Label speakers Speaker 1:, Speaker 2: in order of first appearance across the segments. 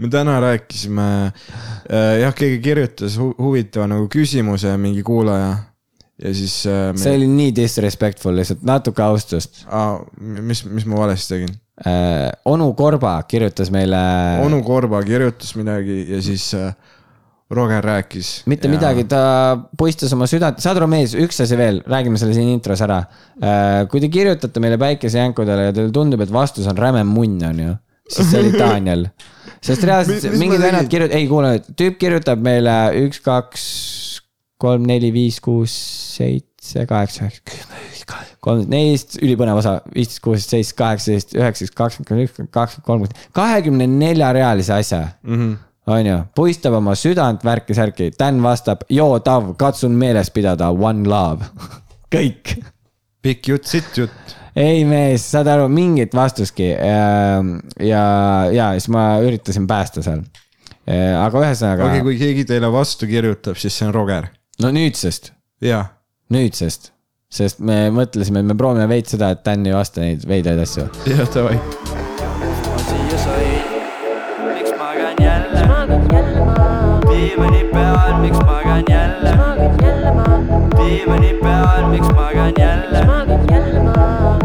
Speaker 1: me täna rääkisime äh,, jah, keegi kirjutas hu huvitava nagu küsimuse, mingi kuulaja. ja siis äh,.
Speaker 2: see oli nii disrespectful lihtsalt, natuke austust
Speaker 1: ah,. mis, mis ma valesti tegin
Speaker 2: äh,? onu Korba kirjutas meile.
Speaker 1: onu Korba kirjutas midagi ja siis äh, Roger rääkis.
Speaker 2: mitte
Speaker 1: ja...
Speaker 2: midagi, ta puistas oma südant, saad aru, mees, üks asi veel, räägime selle siin intros ära. Äh, kui te kirjutate meile päikesejänkudele ja teile tundub, et vastus on räme munn, on ju, siis see oli Daniel. Sest reaalselt mingid vennad kirjutavad, ei kuule tüüp kirjutab meile üks, kaks, kolm, neli, viis, kuus, seitse, kaheksa, üheksa, kümme, kolmteist, neliteist, ülipõnev osa, viisteist, kuusteist, seitseteist, kaheksateist, üheksateist, kakskümmend, kakskümmend, kakskümmend, kolmkümmend, kahekümne nelja reaalise asja mm. -hmm on ju, puistab oma südant, värki-särki, Dan vastab, joo, Tav, katsun meeles pidada, one love kõik.
Speaker 1: pikk jutt, sitt jutt.
Speaker 2: Ei mees, saad aru, mingit vastustki ja, ja, ja siis ma üritasin päästa seal. aga ühesõnaga.
Speaker 1: okei okay,, kui keegi teile vastu kirjutab, siis see on Roger.
Speaker 2: no nüüdsest. nüüdsest, sest me mõtlesime, et me proovime veits seda, et Dan ei vasta neid veidraid asju.
Speaker 1: jah, davai diivani peal, miks magan jälle? diivani peal, miks magan jälle?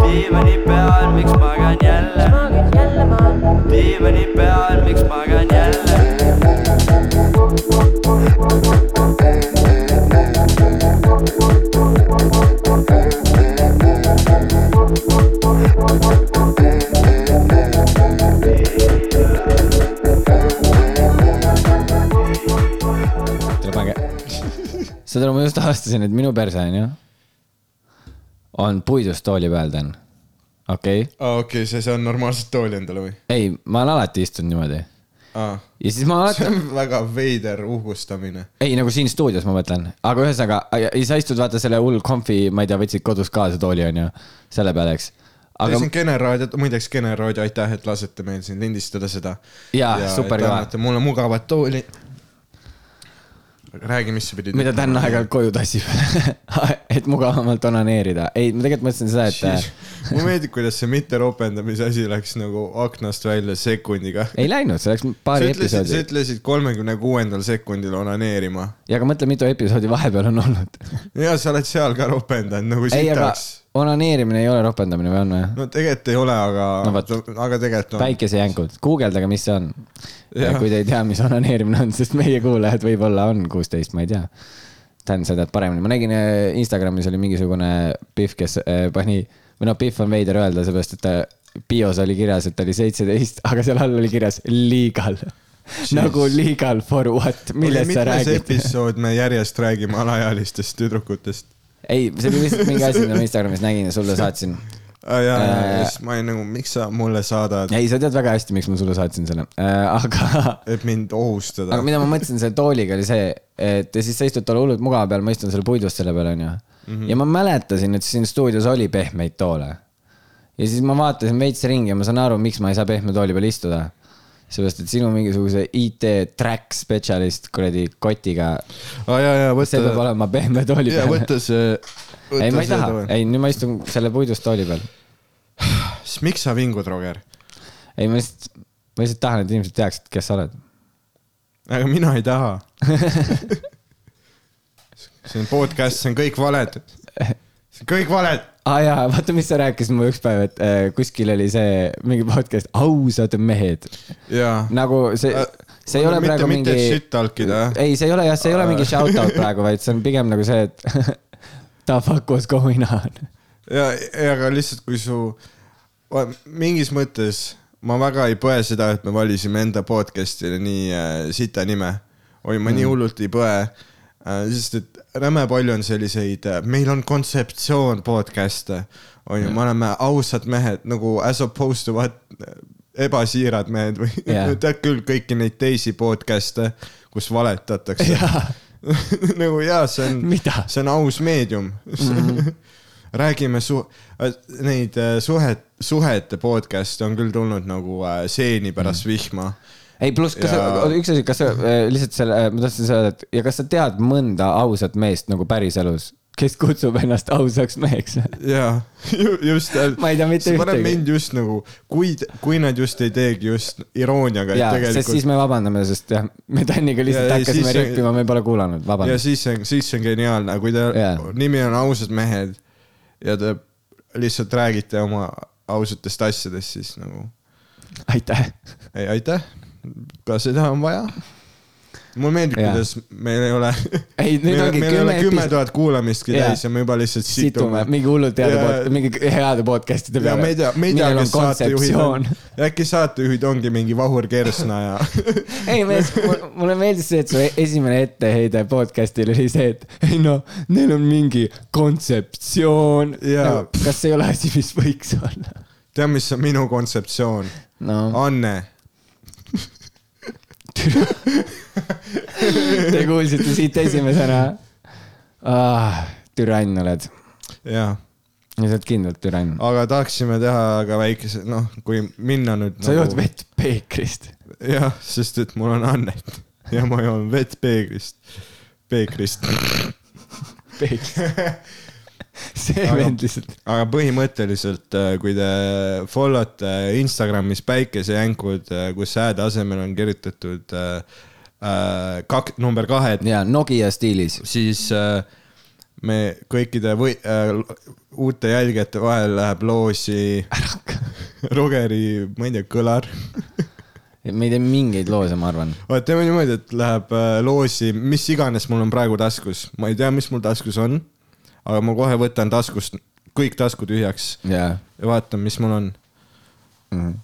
Speaker 1: diivani peal, miks magan jälle? diivani peal, miks magan jälle?
Speaker 2: Aru, ma just avastasin, et minu perse on ju, on puidust tooli peal, Dan. okei okay..
Speaker 1: aa, okei okay,, sa ei saa normaalset tooli endale või?
Speaker 2: ei, ma olen alati istunud niimoodi. ja siis ma
Speaker 1: alati. see on väga veider uhkustamine.
Speaker 2: ei, nagu siin stuudios ma mõtlen, aga ühesõnaga, sa istud vaata selle hull comfy, ma ei tea, võtsid kodus kaasa tooli, on ju, selle peale, eks
Speaker 1: aga. see on Kene raadio, muideks Kene raadio, aitäh, et lasete meil siin lindistada seda.
Speaker 2: ja, super kõva.
Speaker 1: mulle mugavat tooli räägi, mis sa pidid
Speaker 2: mida Dan aeg-ajalt koju tassib et mugavamalt onaneerida. ei, ma tegelikult mõtlesin seda, et
Speaker 1: mulle meeldib, kuidas see mitte ropendamise asi läks nagu aknast välja sekundiga.
Speaker 2: ei läinud, see läks paari episoodi.
Speaker 1: sa ütlesid kolmekümne kuuendal sekundil onaneerima.
Speaker 2: ja aga mõtle, mitu episoodi vahepeal on olnud
Speaker 1: ja sa oled seal ka ropendanud nagu sitaks
Speaker 2: onaneerimine ei ole ropendamine või on või?
Speaker 1: no tegelikult ei ole, aga no,, aga tegelikult
Speaker 2: on. päikesejänkud, guugeldage, mis see on. kui te ei tea, mis onaneerimine on, sest meie kuulajad võib-olla on kuusteist, ma ei tea. Dan, sa tead paremini, ma nägin äh, Instagramis oli mingisugune Pihv, kes äh, pani, või noh, Pihv on veider öelda, seepärast et ta bios oli kirjas, et ta oli seitseteist, aga seal all oli kirjas legal nagu legal for what, millest sa räägid?
Speaker 1: episood me järjest räägime alaealistest tüdrukutest
Speaker 2: ei, see oli lihtsalt mingi asi, mida ma Instagramis nägin ja sulle saatsin
Speaker 1: ah,. ja, ja, ja siis ma olin nagu, miks sa mulle saadad?
Speaker 2: ei, sa tead väga hästi, miks ma sulle saatsin selle äh,, aga.
Speaker 1: et mind ohustada.
Speaker 2: aga mida ma mõtlesin selle tooliga oli see, et ja siis sa istud tolle hullult mugava peal, ma istun selle puidust selle peal, onju. Mhm. ja ma mäletasin, et siin stuudios oli pehmeid toole. ja siis ma vaatasin veits ringi ja ma saan aru, miks ma ei saa pehme tooli peal istuda seepärast, et sinu mingisuguse IT track spetsialist kuradi kotiga
Speaker 1: oh,.
Speaker 2: See peab olema pehme tooli
Speaker 1: peal. võta see.
Speaker 2: ei, ma ei taha, ei nüüd ma istun selle puidust tooli peal.
Speaker 1: siis miks sa vingud, Roger?
Speaker 2: ei, ma lihtsalt, ma lihtsalt tahan, et inimesed teaksid, kes sa oled.
Speaker 1: aga mina ei taha see on podcast, see on kõik valed. see on kõik valed
Speaker 2: aa ah, jaa, vaata, mis sa rääkisid mulle üks päev, et äh, kuskil oli see mingi podcast, ausad mehed. nagu see äh,, see ei ole mitte, praegu
Speaker 1: mitte mingi. sitt talkida.
Speaker 2: ei, see ei ole jah, see ei ole mingi shout out praegu, vaid see on pigem nagu see, et the fuck was going on.
Speaker 1: ja, ja aga lihtsalt, kui su, mingis mõttes ma väga ei põe seda, et me valisime enda podcast'ile nii äh, sita nime. oi, ma mm. nii hullult ei põe äh,, sest et räme palju on selliseid, äh, meil on kontseptsioon podcast'e, on ju, me oleme ausad mehed nagu as opposed to what ebasiirad mehed või yeah. tead küll kõiki neid teisi podcast'e, kus valetatakse yeah. nagu jaa, see on, see on aus meedium mm. -hmm. räägime su-, äh, neid äh, suhet, suhete podcast'e on küll tulnud nagu seeni pärast mm. vihma
Speaker 2: ei, pluss, kas ja... üks asi, kas sa äh, lihtsalt selle, äh, ma tahtsin öelda, et ja kas sa tead mõnda ausat meest nagu päriselus? kes kutsub ennast ausaks meheks.
Speaker 1: jaa, just.
Speaker 2: Ma ei tea mitte
Speaker 1: see paneb
Speaker 2: ühtegi.
Speaker 1: mind just nagu, kui, kui nad just ei teegi just irooniaga,
Speaker 2: jaa, sest siis me vabandame, sest jah, me Tanniga lihtsalt
Speaker 1: Ja
Speaker 2: hakkasime
Speaker 1: see-
Speaker 2: rippima, me pole kuulanud,
Speaker 1: ja
Speaker 2: vabandust.
Speaker 1: siis see, siis see on geniaalne, kui yeah. nimi on Ausad mehed ja te lihtsalt räägite oma ausatest asjadest, siis nagu
Speaker 2: aitäh.
Speaker 1: ei, aitäh, ka seda on vaja. mulle meeldib, kuidas meil ei ole,
Speaker 2: ei, nüüd ongi kümme
Speaker 1: kümme tuhat kuulamistki täis ja me juba lihtsalt
Speaker 2: situme mingi hullult heade pod-, mingi heade podcast'ide
Speaker 1: ja me ei tea, me ei tea, kes saatejuhid on. äkki saatejuhid ongi mingi Vahur Kersna ja
Speaker 2: ei, mulle meeldis see, et su esimene etteheide podcast'ile oli see, et ei noh, neil on mingi kontseptsioon nagu,. kas see ei ole asi, mis võiks olla?
Speaker 1: tead, mis on minu kontseptsioon?
Speaker 2: no
Speaker 1: Anne,
Speaker 2: te kuulsite siit esimesena ah,. türann oled,
Speaker 1: jaa,
Speaker 2: sa oled kindlalt türann.
Speaker 1: aga tahaksime teha ka väikese, noh, kui minna nüüd.
Speaker 2: sa jood vett peekrist.
Speaker 1: jah, sest et mul on annet ja ma joon vett peeglist, peekrist.
Speaker 2: peekrist. see
Speaker 1: Aga-
Speaker 2: vend lihtsalt,
Speaker 1: aga põhimõtteliselt, kui te follow te Instagramis päikesejänkud, kus hääde asemel on kirjutatud äh, äh, kak-, number kahed,
Speaker 2: jaa, Nokia stiilis.
Speaker 1: siis äh, me kõikide või, äh, uute jälgijate vahel läheb loosi Rogeri, ma ei tea, kõlar.
Speaker 2: me ei tee mingeid loose, ma arvan.
Speaker 1: teeme niimoodi, et läheb äh, loosi, mis iganes mul on praegu taskus, ma ei tea, mis mul taskus on, aga ma kohe võtan taskust kõik taskud tühjaks
Speaker 2: jaa
Speaker 1: ja vaatan, mis mul on
Speaker 2: mm..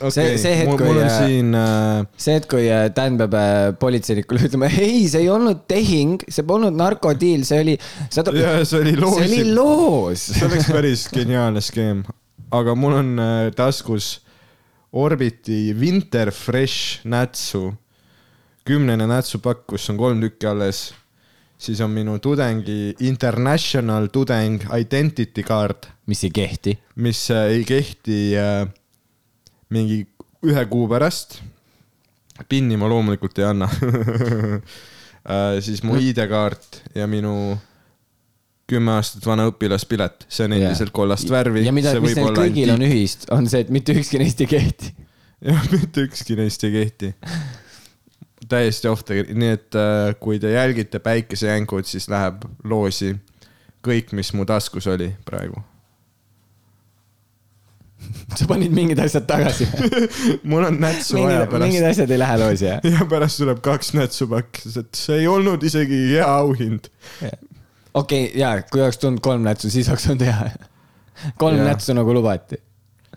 Speaker 1: okay.
Speaker 2: See- see hetk, kui, äh,
Speaker 1: siin äh,,
Speaker 2: see, et kui äh, Dan peab politseinikule ütlema, ei, see ei olnud tehing, see polnud narkodiil, see oli, saad aru,
Speaker 1: ja see oli loos,
Speaker 2: see oli loos.
Speaker 1: see oleks päris geniaalne skeem, aga mul on taskus Orbiti Winter Fresh nätsu, kümnene nätsupakk, kus on kolm tükki alles siis on minu tudengi International tudeng identity card,
Speaker 2: mis ei kehti.
Speaker 1: mis äh, ei kehti äh, mingi ühe kuu pärast. PIN-i ma loomulikult ei anna äh,. siis mu ID-kaart ja minu kümme aastat vana õpilaspilet, see on endiselt kollast värvi.
Speaker 2: ja mida, mis neil kõigil on ühist, on see, et mitte ükski neist ei kehti.
Speaker 1: jah, mitte ükski neist ei kehti. täiesti off the, nii et äh, kui te jälgite päikesejänkud, siis läheb loosi kõik, mis mu taskus oli praegu.
Speaker 2: sa panid mingid asjad tagasi.
Speaker 1: mul on nätsu vaja
Speaker 2: mingid, mingid
Speaker 1: pärast.
Speaker 2: asjad ei lähe loosi, jah?
Speaker 1: ja pärast tuleb kaks nätsupakki, sest see ei olnud isegi hea auhind.
Speaker 2: okei, jaa, kui oleks tulnud kolm nätsu, siis oleks olnud hea. kolm
Speaker 1: Jaa.
Speaker 2: nätsu nagu lubati.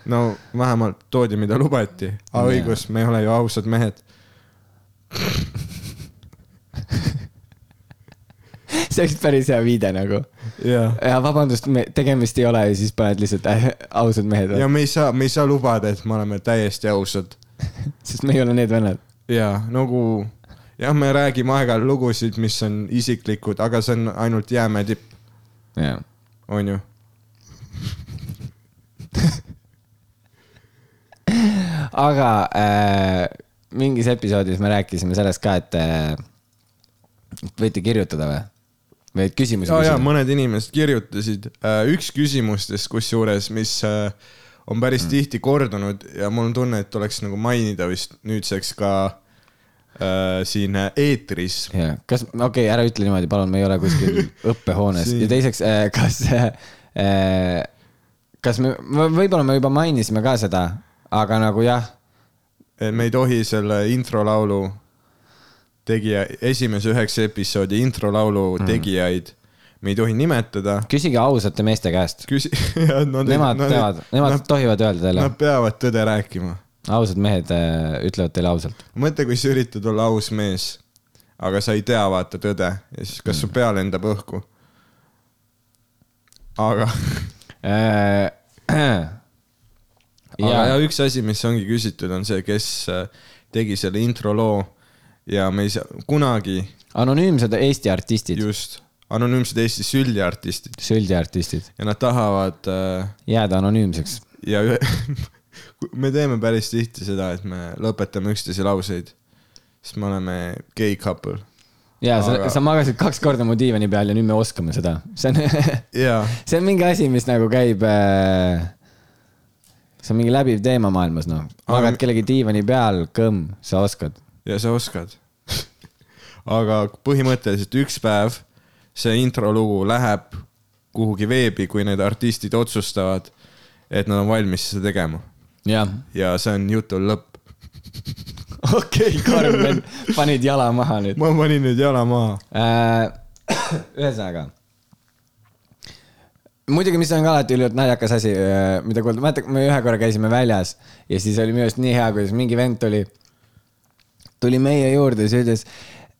Speaker 1: no vähemalt toodi, mida lubati. aga õigus, me ei ole ju ausad mehed.
Speaker 2: See oleks päris hea viide nagu.
Speaker 1: ja,
Speaker 2: ja vabandust, tegemist ei ole ja siis paned lihtsalt äh, ausad mehed,
Speaker 1: ja me ei saa, me ei saa lubada, et me oleme täiesti ausad.
Speaker 2: sest me ei ole need vennad.
Speaker 1: ja nagu jah, me räägime aeg-ajalt lugusid, mis on isiklikud, aga see on ainult jäämäe tipp,
Speaker 2: jah.
Speaker 1: on ju.
Speaker 2: aga äh, mingis episoodis me rääkisime sellest ka, et äh, võite kirjutada või? või küsimusi
Speaker 1: ja
Speaker 2: küsida?
Speaker 1: mõned inimesed kirjutasid, üks küsimustest kusjuures, mis äh, on päris mm. tihti kordunud ja mul on tunne, et tuleks nagu mainida vist nüüdseks ka äh, siin eetris.
Speaker 2: kas, okei okay,, ära ütle niimoodi, palun, me ei ole kuskil õppehoones
Speaker 1: Siin.
Speaker 2: ja teiseks, kas äh,, kas me, võib-olla me juba mainisime ka seda, aga nagu jah,
Speaker 1: me ei tohi selle introlaulu tegija, esimese üheksa episoodi introlaulu mm. tegijaid, me ei tohi nimetada.
Speaker 2: küsige ausate meeste käest.
Speaker 1: küsi-, nad
Speaker 2: Nemad teavad, nemad
Speaker 1: nad,
Speaker 2: tohivad öelda teile
Speaker 1: nad, peavad tõde rääkima.
Speaker 2: ausad mehed äh, ütlevad teile ausalt.
Speaker 1: mõtle, kui sa üritad olla aus mees, aga sa ei tea vaata tõde ja siis kas su pea lendab õhku. aga, aga ja
Speaker 2: ja,
Speaker 1: üks asi, mis ongi küsitud, on see, kes äh, tegi selle intro loo ja me ei saa kunagi
Speaker 2: anonüümsed Eesti artistid,
Speaker 1: just anonüümsed Eesti süldiartistid
Speaker 2: süldiartistid,
Speaker 1: ja nad tahavad äh,
Speaker 2: jääda anonüümseks.
Speaker 1: ja ühe, me teeme päris tihti seda, et me lõpetame üksteise lauseid, sest me oleme gay couple.
Speaker 2: ja sa
Speaker 1: Aga-
Speaker 2: aga..., sa magasid kaks korda mu diivani peal ja nüüd me oskame seda. see on, see on mingi asi, mis nagu käib äh.... See on mingi läbiv teema maailmas, noh. magad
Speaker 1: Aga-
Speaker 2: kellegi diivani peal, kõmm, sa oskad.
Speaker 1: ja sa oskad. aga põhimõtteliselt üks päev see introlugu läheb kuhugi veebi, kui need artistid otsustavad, et nad on valmis seda tegema ja see on jutu lõpp.
Speaker 2: okei, Karmen, panid jala maha nüüd
Speaker 1: ma panin nüüd jala maha.
Speaker 2: äh. ühesõnaga. muidugi, mis on ka alati ülimalt naljakas asi, mida kuulda, mäletad, me ühe korra käisime väljas ja siis oli minu arust nii hea, kuidas mingi vend tuli, tuli meie juurde siis ütles.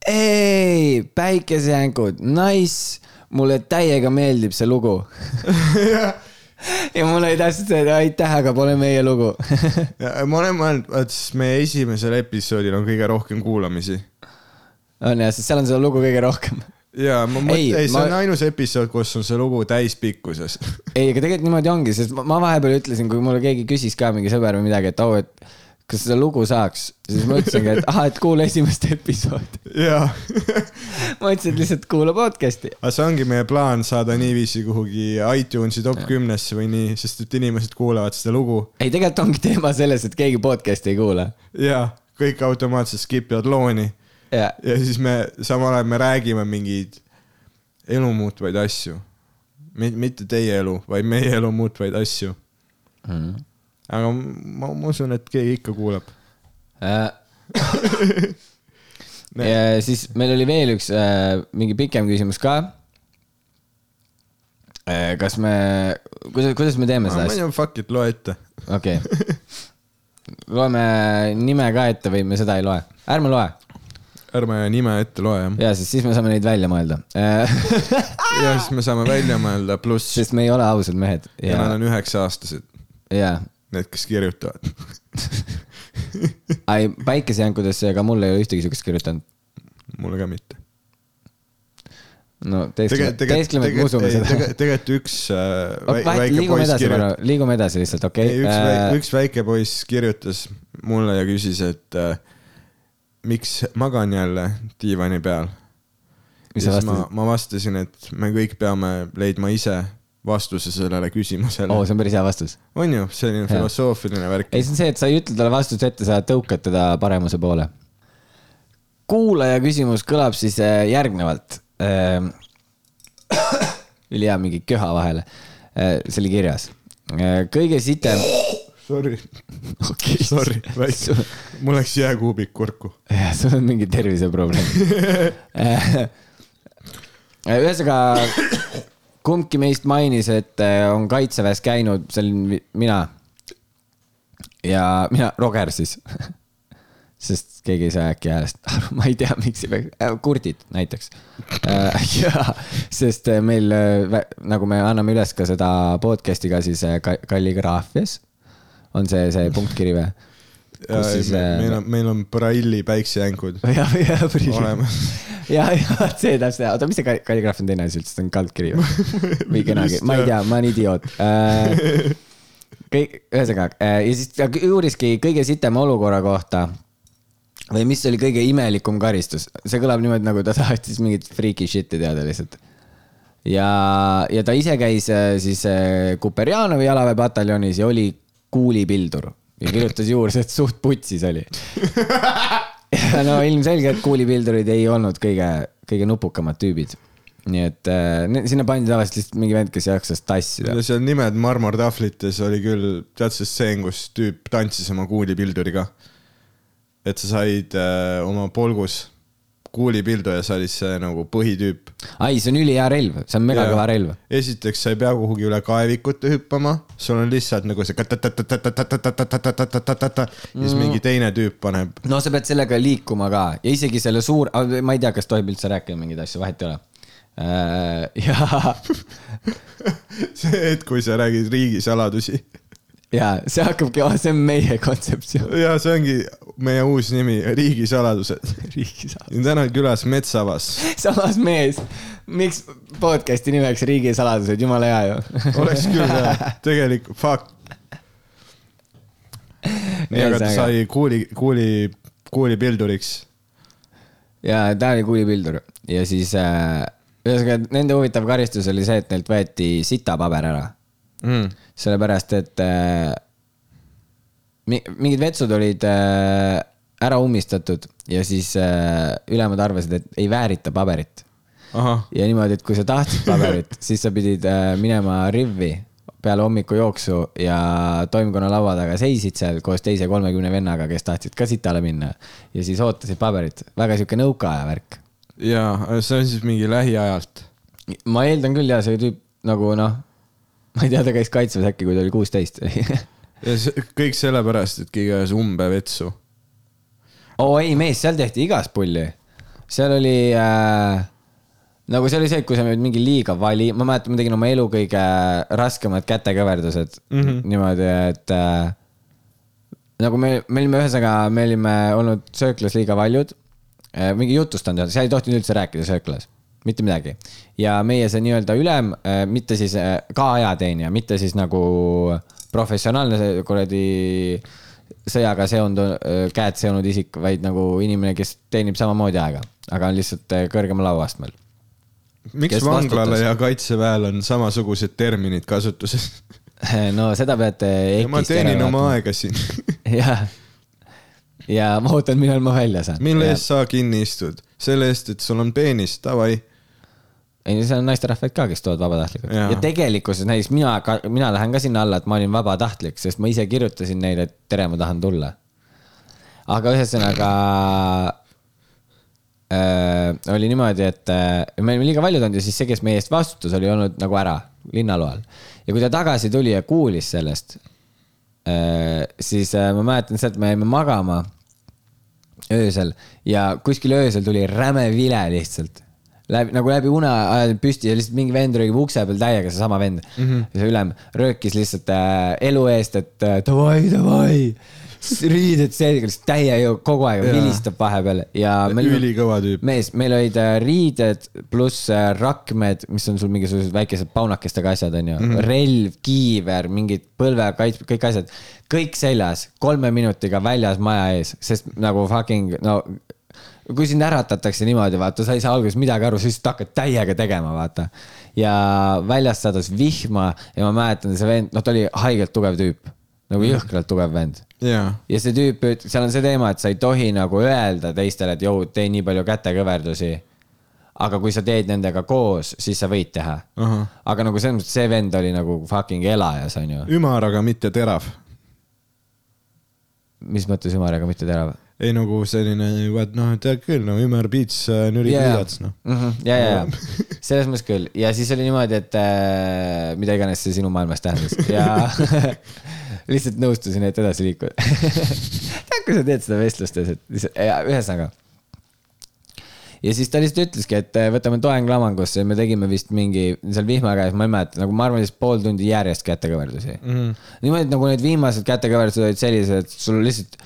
Speaker 2: ei, päikesejänkud, nice, mulle täiega meeldib see lugu. ja mul oli täpselt see, et aitäh, aga pole meie lugu
Speaker 1: ma olen mõelnud, et siis meie esimesel episoodil on kõige rohkem kuulamisi.
Speaker 2: on jah, sest seal on seda lugu kõige rohkem
Speaker 1: ja ma mõtlen, ei, see
Speaker 2: ma-
Speaker 1: on ainus episood, kus on see lugu täispikkuses.
Speaker 2: ei, aga tegelikult niimoodi ongi, sest ma- ma vahepeal ütlesin, kui mulle keegi küsis ka mingi sõber või midagi, et oo, et kas seda lugu saaks, siis ma ütlesingi, et ahah, et kuula esimest episoodi.
Speaker 1: jaa,
Speaker 2: ma ütlesin, et lihtsalt kuula podcast'i.
Speaker 1: aga see ongi meie plaan saada niiviisi kuhugi iTunesi top kümnesse või nii, sest et inimesed kuulavad seda lugu
Speaker 2: ei, tegelikult ongi teema selles, et keegi podcast'i ei kuula.
Speaker 1: ja kõik automaatselt skip ivad looni
Speaker 2: ja,
Speaker 1: ja siis me samal ajal me räägime mingeid elu muutvaid asju. mitte teie elu, vaid meie elu muutvaid asju. aga ma, ma usun, et keegi ikka kuulab.
Speaker 2: ja siis meil oli veel üks äh, mingi pikem küsimus ka. kas me, kuidas, kuidas me teeme seda asja?
Speaker 1: fuck it, loe ette.
Speaker 2: okei okay. loeme nime ka ette või me seda ei loe? ärme loe
Speaker 1: ärme nime ette loe jah.
Speaker 2: ja siis, siis me saame neid välja mõelda.
Speaker 1: ja siis me saame välja mõelda, pluss
Speaker 2: sest me ei ole ausad mehed
Speaker 1: ja nad on üheksa-aastased, need, kes kirjutavad.
Speaker 2: ei päikesejänkudesse ega mul ei ole ühtegi siukest kirjutanud.
Speaker 1: mulle ka mitte.
Speaker 2: no teeskleme, teeskleme, et me usume seda.
Speaker 1: tegelikult üks äh, väike,
Speaker 2: liigume
Speaker 1: poiss kirjutas,
Speaker 2: liigume edasi lihtsalt, okei
Speaker 1: ei üks
Speaker 2: okay.
Speaker 1: väike, üks väike poiss kirjutas mulle ja küsis, et äh, miks magan jälle diivani peal.
Speaker 2: mis sa
Speaker 1: ma, ma vastasin, et me kõik peame leidma ise vastuse sellele küsimusele
Speaker 2: oo,
Speaker 1: oh,.
Speaker 2: see on päris hea vastus.
Speaker 1: on ju, selline filosoofiline värk.
Speaker 2: ei, see on see, et sa ei ütle talle vastust ette, sa tõukad teda paremuse poole. kuulaja küsimus kõlab siis äh, järgnevalt. ülihea mingi köha vahele. see oli kirjas. kõige sitem.
Speaker 1: Sorry,
Speaker 2: okei,
Speaker 1: sorry, väike, mul läks jääkuubik kurku.
Speaker 2: jah, sul on mingi terviseprobleem. ühesõnaga, kumbki meist mainis, et äh, on kaitseväes käinud, see olin mina. ja mina, Roger siis. sest keegi ei saa äkki häälest aru, ma ei tea, miks ei peaks äh,, kurdid näiteks. ja, sest äh, meil äh, nagu me anname üles ka seda podcast'i ka siis äh, ka- kalligraafias on see, see punktkiri või? siis äh,
Speaker 1: meil on, meil on Braille'i päiksejänkud
Speaker 2: jah,
Speaker 1: olemas.
Speaker 2: ja, ja see täpselt, oota, mis see kall- kalligraaf on teine asi üldse, see on kaldkiri või? kenagi, ma ei tea, ma olen idioot. kõik, ühesõnaga äh, ja siis ta uuriski kõige sitema olukorra kohta. või mis oli kõige imelikum karistus, see kõlab niimoodi, nagu ta tahtis mingit freaky shit'i teada lihtsalt. ja, ja ta ise käis äh, siis äh, Kuperjanovi jalaväepataljonis ja oli kuulipildur ja kirjutas juurde, et suht putsis oli no ilmselgelt kuulipildurid ei olnud kõige, kõige nupukamad tüübid. nii et äh, sinna pandi tavaliselt lihtsalt mingi vend, kes jaksas tassida.
Speaker 1: seal nimed marmortahvlites oli küll, tead see stseen, kus tüüp tantsis oma kuulipilduriga. et sa said äh, oma polgus kuulipildu ja sa olid see nagu põhitüüp.
Speaker 2: ai, see on ülihea relv, see on megakõva relv.
Speaker 1: esiteks sa ei pea kuhugi üle kaevikute hüppama, sul on lihtsalt nagu see ja siis mingi teine tüüp paneb.
Speaker 2: no sa pead sellega liikuma ka ja isegi selle suur, ma ei tea, kas tohib üldse rääkida mingeid asju, vahet ei ole. ja,
Speaker 1: see hetk, kui sa räägid riigisaladusi.
Speaker 2: Ja see hakkabki, see on meie kontseptsioon.
Speaker 1: ja see ongi meie uus nimi, riigisaladused.
Speaker 2: riigisaladus.
Speaker 1: täna külas Metsavas.
Speaker 2: samas mees, miks podcast'i nimeks Riigisaladused, jumala hea ju.
Speaker 1: oleks küll jah, tegelikult fuck. nii, aga ta sai kuuli, kuuli, kuulipilduriks.
Speaker 2: ja ta oli kuulipildur ja siis äh, ühesõnaga nende huvitav karistus oli see, et neilt võeti sitapaber ära
Speaker 1: mm..
Speaker 2: sellepärast et äh, mi- mingid vetsud olid äh, ära ummistatud ja siis äh, ülemad arvasid, et ei väärita paberit. ja niimoodi, et kui sa tahtsid paberit, siis sa pidid äh, minema rivvi peale hommikujooksu ja toimkonna laua taga seisid seal koos teise kolmekümne vennaga, kes tahtsid ka sitale minna ja siis ootasid paberit. väga sihuke nõukaaja värk.
Speaker 1: jaa, see on siis mingi lähiajalt.
Speaker 2: ma eeldan küll ja see tüüp nagu noh, ma ei tea, ta käis kaitseväes äkki, kui ta oli kuusteist
Speaker 1: ja see kõik sellepärast, et keegi ajas umbevetsu.
Speaker 2: oo oh, ei mees, seal tehti igast pulli. seal oli äh, nagu see oli see, et kui sa nüüd mingi liiga vali, ma mäletan, ma tegin oma elu kõige raskemad kätekõverdused mm -hmm. niimoodi, et äh, nagu me, me olime ühesõnaga, me olime olnud sööklas liiga valjud äh,. mingi jutustanud, sa ei tohtinud üldse rääkida sööklas, mitte midagi. ja meie see nii-öelda ülem äh,, mitte siis äh, ka ajateenija, mitte siis nagu professionaalne kuradi sõjaga seonduv, käed seonud isik, vaid nagu inimene, kes teenib samamoodi aega, aga on lihtsalt äh, kõrgemal auastmel.
Speaker 1: miks
Speaker 2: Kes
Speaker 1: vanglale
Speaker 2: vastutas?
Speaker 1: ja kaitseväel on samasugused terminid kasutuses?
Speaker 2: no seda peate.
Speaker 1: ma teenin oma. aega siin.
Speaker 2: jah, ja ma ootan, millal ma välja saan.
Speaker 1: mille eest sa kinni istud? selle eest, et sul on peenis, davai.
Speaker 2: ei, seal on naisterahvaid ka, kes tulevad vabatahtlikult
Speaker 1: Jaa.
Speaker 2: ja tegelikkuses näiteks mina, mina lähen ka sinna alla, et ma olin vabatahtlik, sest ma ise kirjutasin neile, et tere, ma tahan tulla. aga ühesõnaga äh, oli niimoodi, et äh, me olime liiga paljud olnud ja siis see, kes meie eest vastutas, oli olnud nagu ära linnaloal. ja kui ta tagasi tuli ja kuulis sellest äh,, siis äh, ma mäletan seda, et me jäime magama öösel ja kuskil öösel tuli räme vile lihtsalt. läbi, nagu läbi une ajad püsti ja lihtsalt mingi vend röögib ukse peal täiega, seesama vend mm. -hmm. see ülem röökis lihtsalt äh, elu eest, et äh, davai, davai. riided selga, lihtsalt täie ju kogu aeg vilistab vahepeal ja
Speaker 1: ülikõva tüüp.
Speaker 2: mees, meil olid äh, riided pluss äh, rakmed, mis on sul mingisugused väikesed paunakestega asjad, onju mm. -hmm. relv, kiiver, mingid põlvekaits, kõik asjad, kõik seljas, kolme minutiga väljas maja ees, sest nagu fucking no kui sind äratatakse niimoodi, vaata, sa ei saa alguses midagi aru, sa lihtsalt hakkad täiega tegema, vaata. ja väljast sadas vihma ja ma mäletan, see vend, noh, ta oli haigelt tugev tüüp, nagu jõhkralt tugev vend
Speaker 1: jaa,
Speaker 2: ja see tüüp, seal on see teema, et sa ei tohi nagu öelda teistele, et jõu, tee nii palju kätekõverdusi. aga kui sa teed nendega koos, siis sa võid teha.
Speaker 1: ahah.
Speaker 2: aga nagu selles mõttes, see vend oli nagu fucking elajas, onju.
Speaker 1: ümar, aga mitte terav.
Speaker 2: mis mõttes ümaraga, mitte terav?
Speaker 1: Ei nagu selline, vaat noh, tead küll, no ümar piits, nüri pliiats, noh.
Speaker 2: ja, ja, ja selles mõttes küll ja siis oli niimoodi, et äh, mida iganes see sinu maailmas tähendas ja lihtsalt nõustusin, et edasi liikuda. tead, kui sa teed seda vestlustes, et lihtsalt, ühesõnaga ja siis ta lihtsalt ütleski, et äh, võtame toeng lamangusse ja me tegime vist mingi seal vihma käes, ma ei mäleta, nagu ma arvan, siis pool tundi järjest kätekõverdusi mm. -hmm. niimoodi, et nagu need viimased kätekõverdused olid sellised, et sul lihtsalt,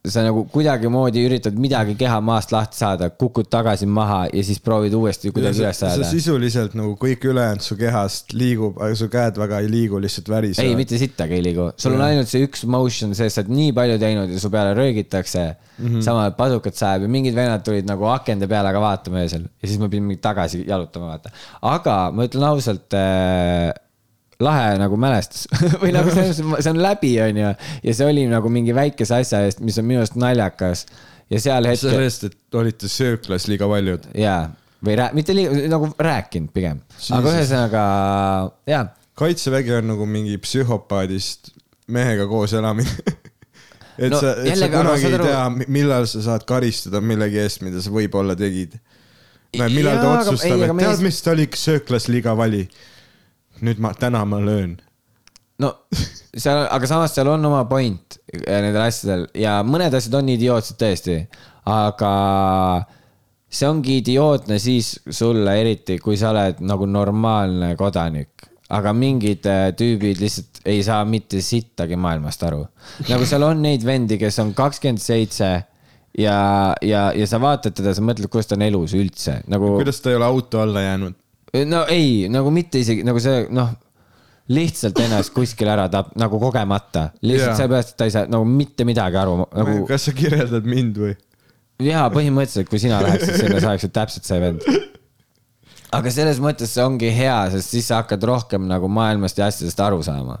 Speaker 2: sa nagu kuidagimoodi üritad midagi keha maast lahti saada, kukud tagasi maha ja siis proovid uuesti kuidagi üles
Speaker 1: sa
Speaker 2: saada.
Speaker 1: sisuliselt nagu kõik ülejäänud su kehast liigub, aga su käed väga ei liigu, lihtsalt värisevad.
Speaker 2: ei, mitte sittagi ei liigu, sul on ainult see üks motion sees, sa oled nii palju teinud ja su peale röögitakse mm. -hmm. ajal pasukat sajab ja mingid vennad tulid nagu akende peale ka vaatama öösel ja siis ma pidin tagasi jalutama, vaata. aga ma ütlen ausalt äh,, lahe nagu mälestus või nagu selles mõttes, see on läbi, onju. ja see oli nagu mingi väikese asja eest, mis on minu arust naljakas ja seal hetkel
Speaker 1: sellest, et olite sööklas liiga paljud.
Speaker 2: jaa, või rää-, mitte liiga, nagu rääkinud pigem, aga ühesõnaga jaa
Speaker 1: kaitsevägi on nagu mingi psühhopaadist mehega koos elamine. et
Speaker 2: No
Speaker 1: no, sa, et sa kunagi
Speaker 2: saad
Speaker 1: ei
Speaker 2: aru-
Speaker 1: tea, millal sa saad karistada millegi eest, mida sa võib-olla tegid. millal
Speaker 2: Jaa,
Speaker 1: ta otsustab, et tead, mis ta oli sööklas liiga vali. Nüüd ma, täna ma löön.
Speaker 2: no seal, aga samas seal on oma point eh, nendel asjadel ja mõned asjad on idiootsed tõesti, aga see ongi idiootne siis sulle eriti, kui sa oled nagu normaalne kodanik, aga mingid eh, tüübid lihtsalt ei saa mitte sittagi maailmast aru. nagu seal on neid vendi, kes on kakskümmend seitse ja, ja, ja sa vaatad teda, sa mõtled, kuidas ta on elus üldse nagu.
Speaker 1: kuidas ta ei ole auto alla jäänud?
Speaker 2: No ei, nagu mitte isegi nagu see noh, lihtsalt ennast kuskil ära tap-, nagu kogemata, lihtsalt
Speaker 1: Jaa.
Speaker 2: sellepärast, et ta ei saa nagu mitte midagi aru, nagu
Speaker 1: kas sa kirjeldad mind või?
Speaker 2: ja põhimõtteliselt, kui sina läheksid sinna, sa oleksid täpselt see vend. aga selles mõttes see ongi hea, sest siis sa hakkad rohkem nagu maailmast ja asjadest aru saama.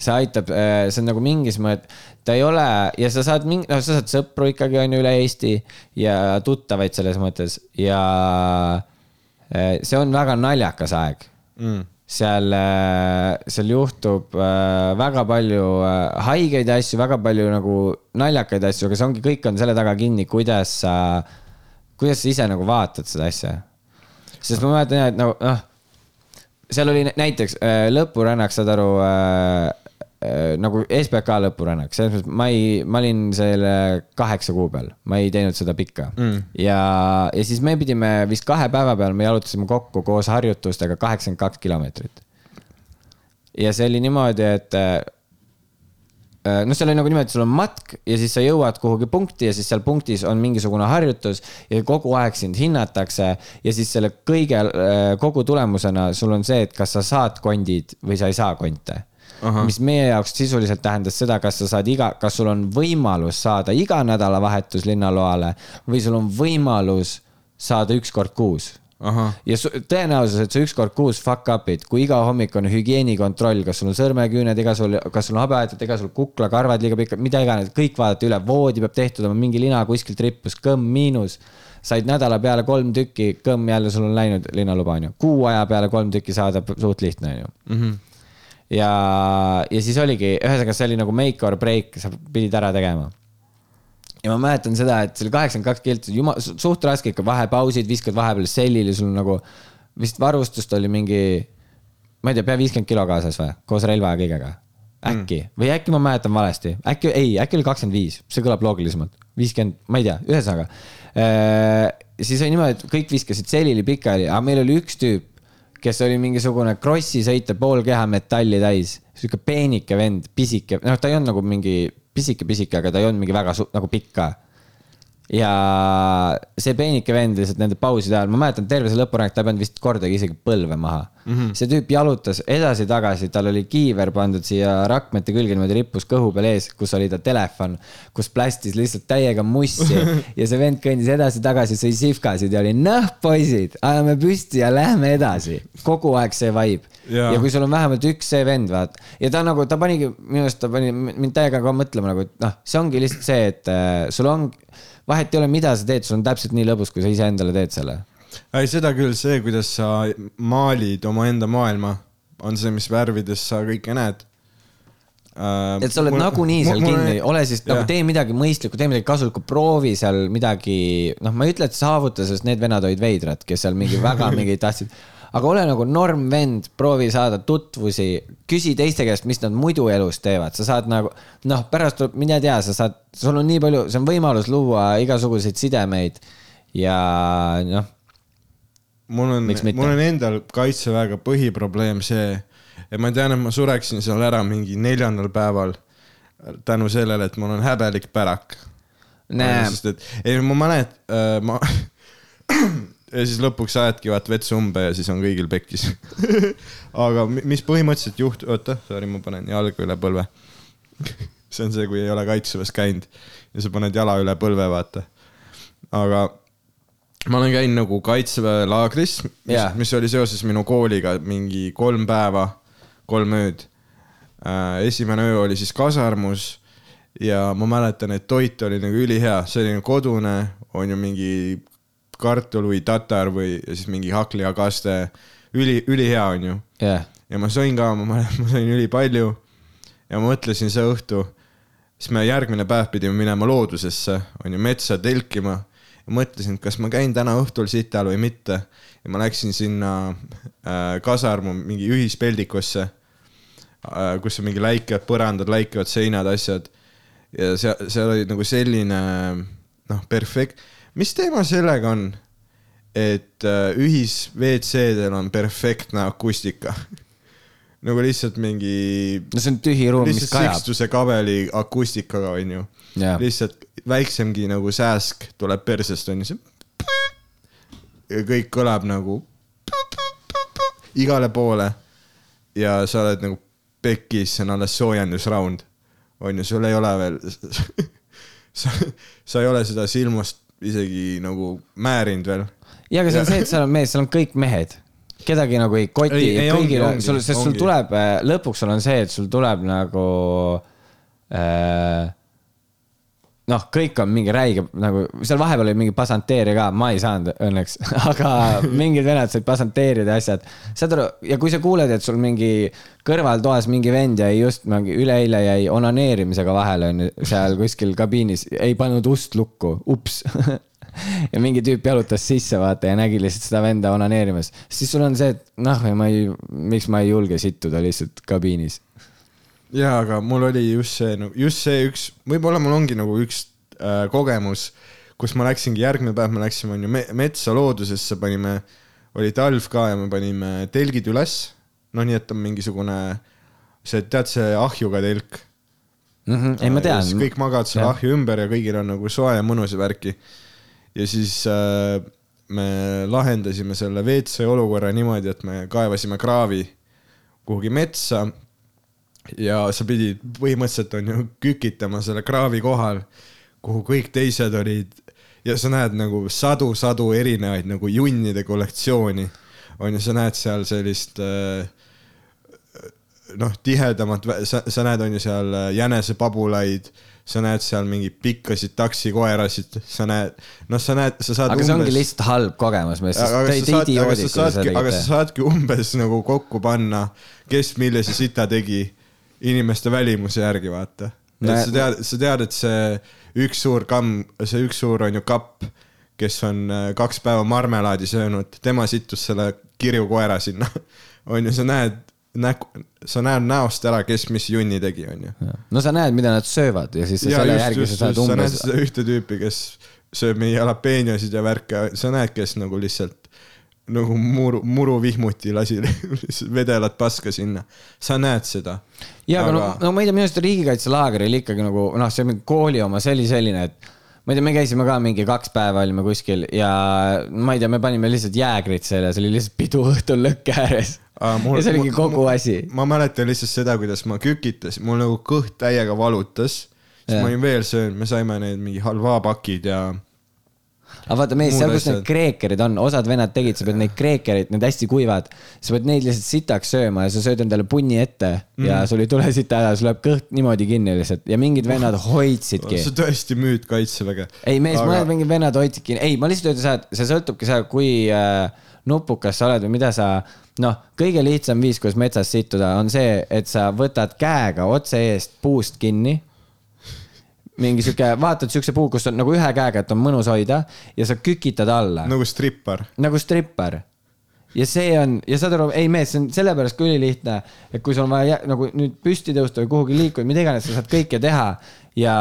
Speaker 2: see aitab, see on nagu mingis mõttes, ta ei ole ja sa saad mingi, noh, sa saad sõpru ikkagi on ju üle Eesti ja tuttavaid selles mõttes ja see on väga naljakas aeg
Speaker 1: mm..
Speaker 2: seal, seal juhtub äh, väga palju äh, haigeid asju, väga palju nagu naljakaid asju, aga see ongi, kõik on selle taga kinni, kuidas sa, kuidas sa ise nagu vaatad seda asja. sest ma mäletan jah, et nagu noh, seal oli nä- näiteks äh, lõpurännak, saad aru äh,, äh, nagu SBK lõpurännak, selles mõttes ma ei, ma olin selle kaheksa kuu peal, ma ei teinud seda pikka mm.. ja, ja siis me pidime vist kahe päeva peal, me jalutasime kokku koos harjutustega kaheksakümmend kaks kilomeetrit. ja see oli niimoodi, et äh, noh, seal oli nagu niimoodi, sul on matk ja siis sa jõuad kuhugi punkti ja siis seal punktis on mingisugune harjutus ja kogu aeg sind hinnatakse ja siis selle kõige, kogu tulemusena sul on see, et kas sa saad kondid või sa ei saa konte. Mis meie jaoks sisuliselt tähendas seda, kas sa saad iga, kas sul on võimalus saada iga nädalavahetus linnaloale või sul on võimalus saada üks kord kuus.
Speaker 1: Ahah,
Speaker 2: ja su- tõenäosus, et sa üks kord kuus fuck up'id, kui iga hommik on hügieenikontroll, kas sul on sõrmeküüned, ega sul, kas sul on habeaetud, ega sul kuklakarvad liiga pikad, mida iganes, kõik vaadati üle, voodi peab tehtud olema, mingi lina kuskilt rippus, kõmm miinus. said nädala peale kolm tükki, kõmm jälle sul on läinud linnaluba onju, kuu aja peale kolm tükki saada suht lihtne onju. ja, ja siis oligi, ühesõnaga see oli nagu make or break, sa pidid ära tegema ja ma mäletan seda, et see oli kaheksakümmend kaks kilti, jumal, suht raske ikka, vahepausid, viskad vahepeal sellili, sul nagu vist varustust oli mingi, ma ei tea, pea viiskümmend kilo kaasas või, koos relva ja kõigega. äkki mm. või äkki ma mäletan valesti, äkki ei, äkki oli kakskümmend viis, see kõlab loogilisemalt, viiskümmend, ma ei tea, ühesõnaga. siis oli niimoodi, et kõik viskasid selili pikali, aga meil oli üks tüüp, kes oli mingisugune krossi sõita pool keha metalli täis, sihuke peenike vend, pisike, noh, ta ei olnud nagu mingi pisike-pisike, aga ta ei olnud mingi väga su- nagu pikk ka. ja see peenike vend lihtsalt nende pauside ajal, ma mäletan terve see lõpurännak, ta ei pannud vist kordagi isegi põlve maha mm. -hmm. see tüüp jalutas edasi-tagasi, tal oli kiiver pandud siia rakmete külge niimoodi rippus kõhu peal ees, kus oli ta telefon, kus plästis lihtsalt täiega mussi ja see vend kõndis edasi-tagasi, sõi sihvkasid ja oli noh, poisid, ajame püsti ja lähme edasi. kogu aeg see vibe
Speaker 1: Jaa.
Speaker 2: ja kui sul on vähemalt üks see vend, vaat ja ta nagu, ta panigi, minu arust ta pani mind täiega ka mõtlema nagu, et noh, see ongi lihtsalt see, et äh, sul on, vahet ei ole, mida sa teed, sul on täpselt nii lõbus, kui sa iseendale teed selle.
Speaker 1: Ei seda küll, see, kuidas sa maalid omaenda maailma, on see, mis värvides sa kõike näed.
Speaker 2: et sa oled nagunii seal kinni, ole siis nagu tee midagi mõistlikku, tee midagi kasulikku, proovi seal midagi, noh, ma ei ütle, et saavuta, sest need vennad olid veidrad, kes seal mingi väga mingeid tahtsid. aga ole nagu normvend, proovi saada tutvusi, küsi teiste käest, mis nad muidu elus teevad, sa saad nagu noh, pärast tuleb, mine tea, sa saad, sul on nii palju, see on võimalus luua igasuguseid sidemeid ja noh,
Speaker 1: mul on mul on endal kaitseväega põhiprobleem see, et ma tean, et ma sureksin seal ära mingi neljandal päeval tänu sellele, et mul on häbelik pärak. sest et, ei ma mäletan äh,, ma ja siis lõpuks ajadki vaat vetsu umbe ja siis on kõigil pekkis. aga mi- mis põhimõtteliselt juht-, oota, sorry, ma panen jalga üle põlve. see on see, kui ei ole kaitseväes käinud ja sa paned jala üle põlve, vaata. aga ma olen käinud nagu kaitseväe laagris, mis,
Speaker 2: Jaa.
Speaker 1: mis oli seoses minu kooliga mingi kolm päeva, kolm ööd. esimene öö oli siis kasarmus ja ma mäletan, et toit oli nagu ülihea, oli nagu kodune, on ju mingi kartul või tatar või ja siis mingi hakklihakaste, üli, ülihea on ju.
Speaker 2: jah,
Speaker 1: ja ma sõin ka, ma mäletan, ma sõin ülipalju ja ma mõtlesin see õhtu, siis me järgmine päev pidime minema loodusesse, on ju, metsa telkima mõtlesin, et kas ma käin täna õhtul sital või mitte. Ja ma läksin sinna äh, kasarmu mingi ühispeldikusse äh,, kus on mingi läikevad põrandad, läikevad seinad, asjad. Ja seal, seal oli nagu selline noh, perfekt, mis teema sellega on, et äh, ühis-WC-del on perfektne akustika nagu lihtsalt mingi
Speaker 2: no see on tühi ruum, mis kajab.
Speaker 1: Sixtuse kabeli akustikaga onju. Lihtsalt väiksemgi nagu sääsk tuleb persest onju, see. ja kõik kõlab nagu igale poole. ja sa oled nagu pekis, see on alles soojendusraund. onju, sul ei ole veel sa, sa ei ole seda silmast isegi nagu määrinud veel.
Speaker 2: ja, aga see on see, et seal on mees, seal on kõik mehed. Kedagi nagu ei koti
Speaker 1: Ei,,
Speaker 2: kõigil on, sul, sest sul
Speaker 1: ongi.
Speaker 2: tuleb, lõpuks sul on see, et sul tuleb nagu äh,. noh, kõik on mingi räige nagu, seal vahepeal oli mingi pasanteeria ka, ma ei saanud õnneks, aga mingid vennad said pasanteerida ja asjad. saad aru, ja kui sa kuuled, et sul mingi kõrvaltoas mingi vend jäi just mingi üleeile jäi onaneerimisega vahele onju, seal kuskil kabiinis, ei pannud ust lukku, ups ja mingi tüüp jalutas sisse, vaata ja nägi lihtsalt seda venda onaneerimas, siis sul on see, et noh, ma ei, miks ma ei julge sittuda lihtsalt kabiinis.
Speaker 1: jaa, aga mul oli just see, just see üks, võib-olla mul ongi nagu üks äh, kogemus, kus ma läksingi, järgmine päev me läksime onju me, metsa loodusesse, panime, oli talv ka ja me panime telgid üles. no nii, et on mingisugune see, tead see ahjuga telk.
Speaker 2: Mhm, ei, ma tean.
Speaker 1: kõik magavad
Speaker 2: Jah.
Speaker 1: ahju ümber ja kõigil on nagu soe ja mõnus ja värki. Ja siis äh, me lahendasime selle WC olukorra niimoodi, et me kaevasime kraavi kuhugi metsa ja sa pidid põhimõtteliselt on ju kükitama selle kraavi kohal, kuhu kõik teised olid ja sa näed nagu sadu-sadu erinevaid nagu junnide kollektsiooni. on ju, sa näed seal sellist äh, noh, tihedamat, sa, sa näed, on ju seal äh, jänesepabulaid, sa näed seal mingeid pikkasid taksikoerasid, sa näed, noh, sa näed, sa saad
Speaker 2: aga see ongi lihtsalt halb kogemus, me
Speaker 1: aga
Speaker 2: siis
Speaker 1: aga sa saadki,
Speaker 2: seda
Speaker 1: aga sa
Speaker 2: tegite.
Speaker 1: saadki umbes nagu kokku panna, kes millise sita tegi inimeste välimuse järgi, vaata.
Speaker 2: No-
Speaker 1: sa tead, sa tead, et see üks suur kamm, see üks suur on ju kapp, kes on äh, kaks päeva marmelaadi söönud, tema sittus selle kirju koera sinna. on ju, sa näed, nägu, sa näed näost ära, kes mis junni tegi, on ju.
Speaker 2: no sa näed, mida nad söövad ja siis sa
Speaker 1: ja
Speaker 2: selle
Speaker 1: just,
Speaker 2: järgi
Speaker 1: just,
Speaker 2: sa saad
Speaker 1: just, sa näed
Speaker 2: umbes,
Speaker 1: seda ühte tüüpi, kes sööb mingi jalapeeniosid ja värke, sa näed, kes nagu lihtsalt nagu muru, muruvihmuti lasi vedelat paska sinna. sa näed seda.
Speaker 2: ja aga no, no ma ei tea, minu arust riigikaitselaager oli ikkagi nagu noh, see kooli oma, see oli selline, et ma ei tea, me käisime ka mingi kaks päeva olime kuskil ja ma ei tea, me panime lihtsalt jäägrit selle, see oli lihtsalt pidu õhtul lõkke ääres. Ja see oligi kogu asi.
Speaker 1: ma mäletan lihtsalt seda, kuidas ma kükitasin, mul nagu kõht täiega valutas. siis
Speaker 2: Jah.
Speaker 1: ma olin veel söönud, me saime need mingi halvaapakid ja
Speaker 2: aga vaata mees, seal, kus need kreekerid on, osad vennad tegid, sa pead neid kreekereid, need hästi kuivad, sa pead neid lihtsalt sitaks sööma ja sa sööd endale punni ette
Speaker 1: Mhm.
Speaker 2: ja sul ei tule sita häda, sul läheb kõht niimoodi kinni lihtsalt ja mingid vennad hoidsidki
Speaker 1: sa tõesti müüd kaitseväge.
Speaker 2: ei mees aga..., mõned mingid vennad hoidsidki, ei, ma lihtsalt ütlen seda, et see sõltubki seda, kui äh, nupukas sa oled või mida sa, noh, kõige lihtsam viis, kuidas metsas sittuda, on see, et sa võtad käega otse eest puust kinni. mingi sihuke, vaatad siukse puu, kus on nagu ühe käega, et on mõnus hoida ja sa kükitad alla
Speaker 1: nagu strippar.
Speaker 2: nagu stripper. ja see on, ja saad aru, ei mees, see on sellepärast ka ülilihtne, et kui sul on vaja nagu nüüd püsti tõusta või kuhugi liikuda, mida iganes, sa saad kõike teha ja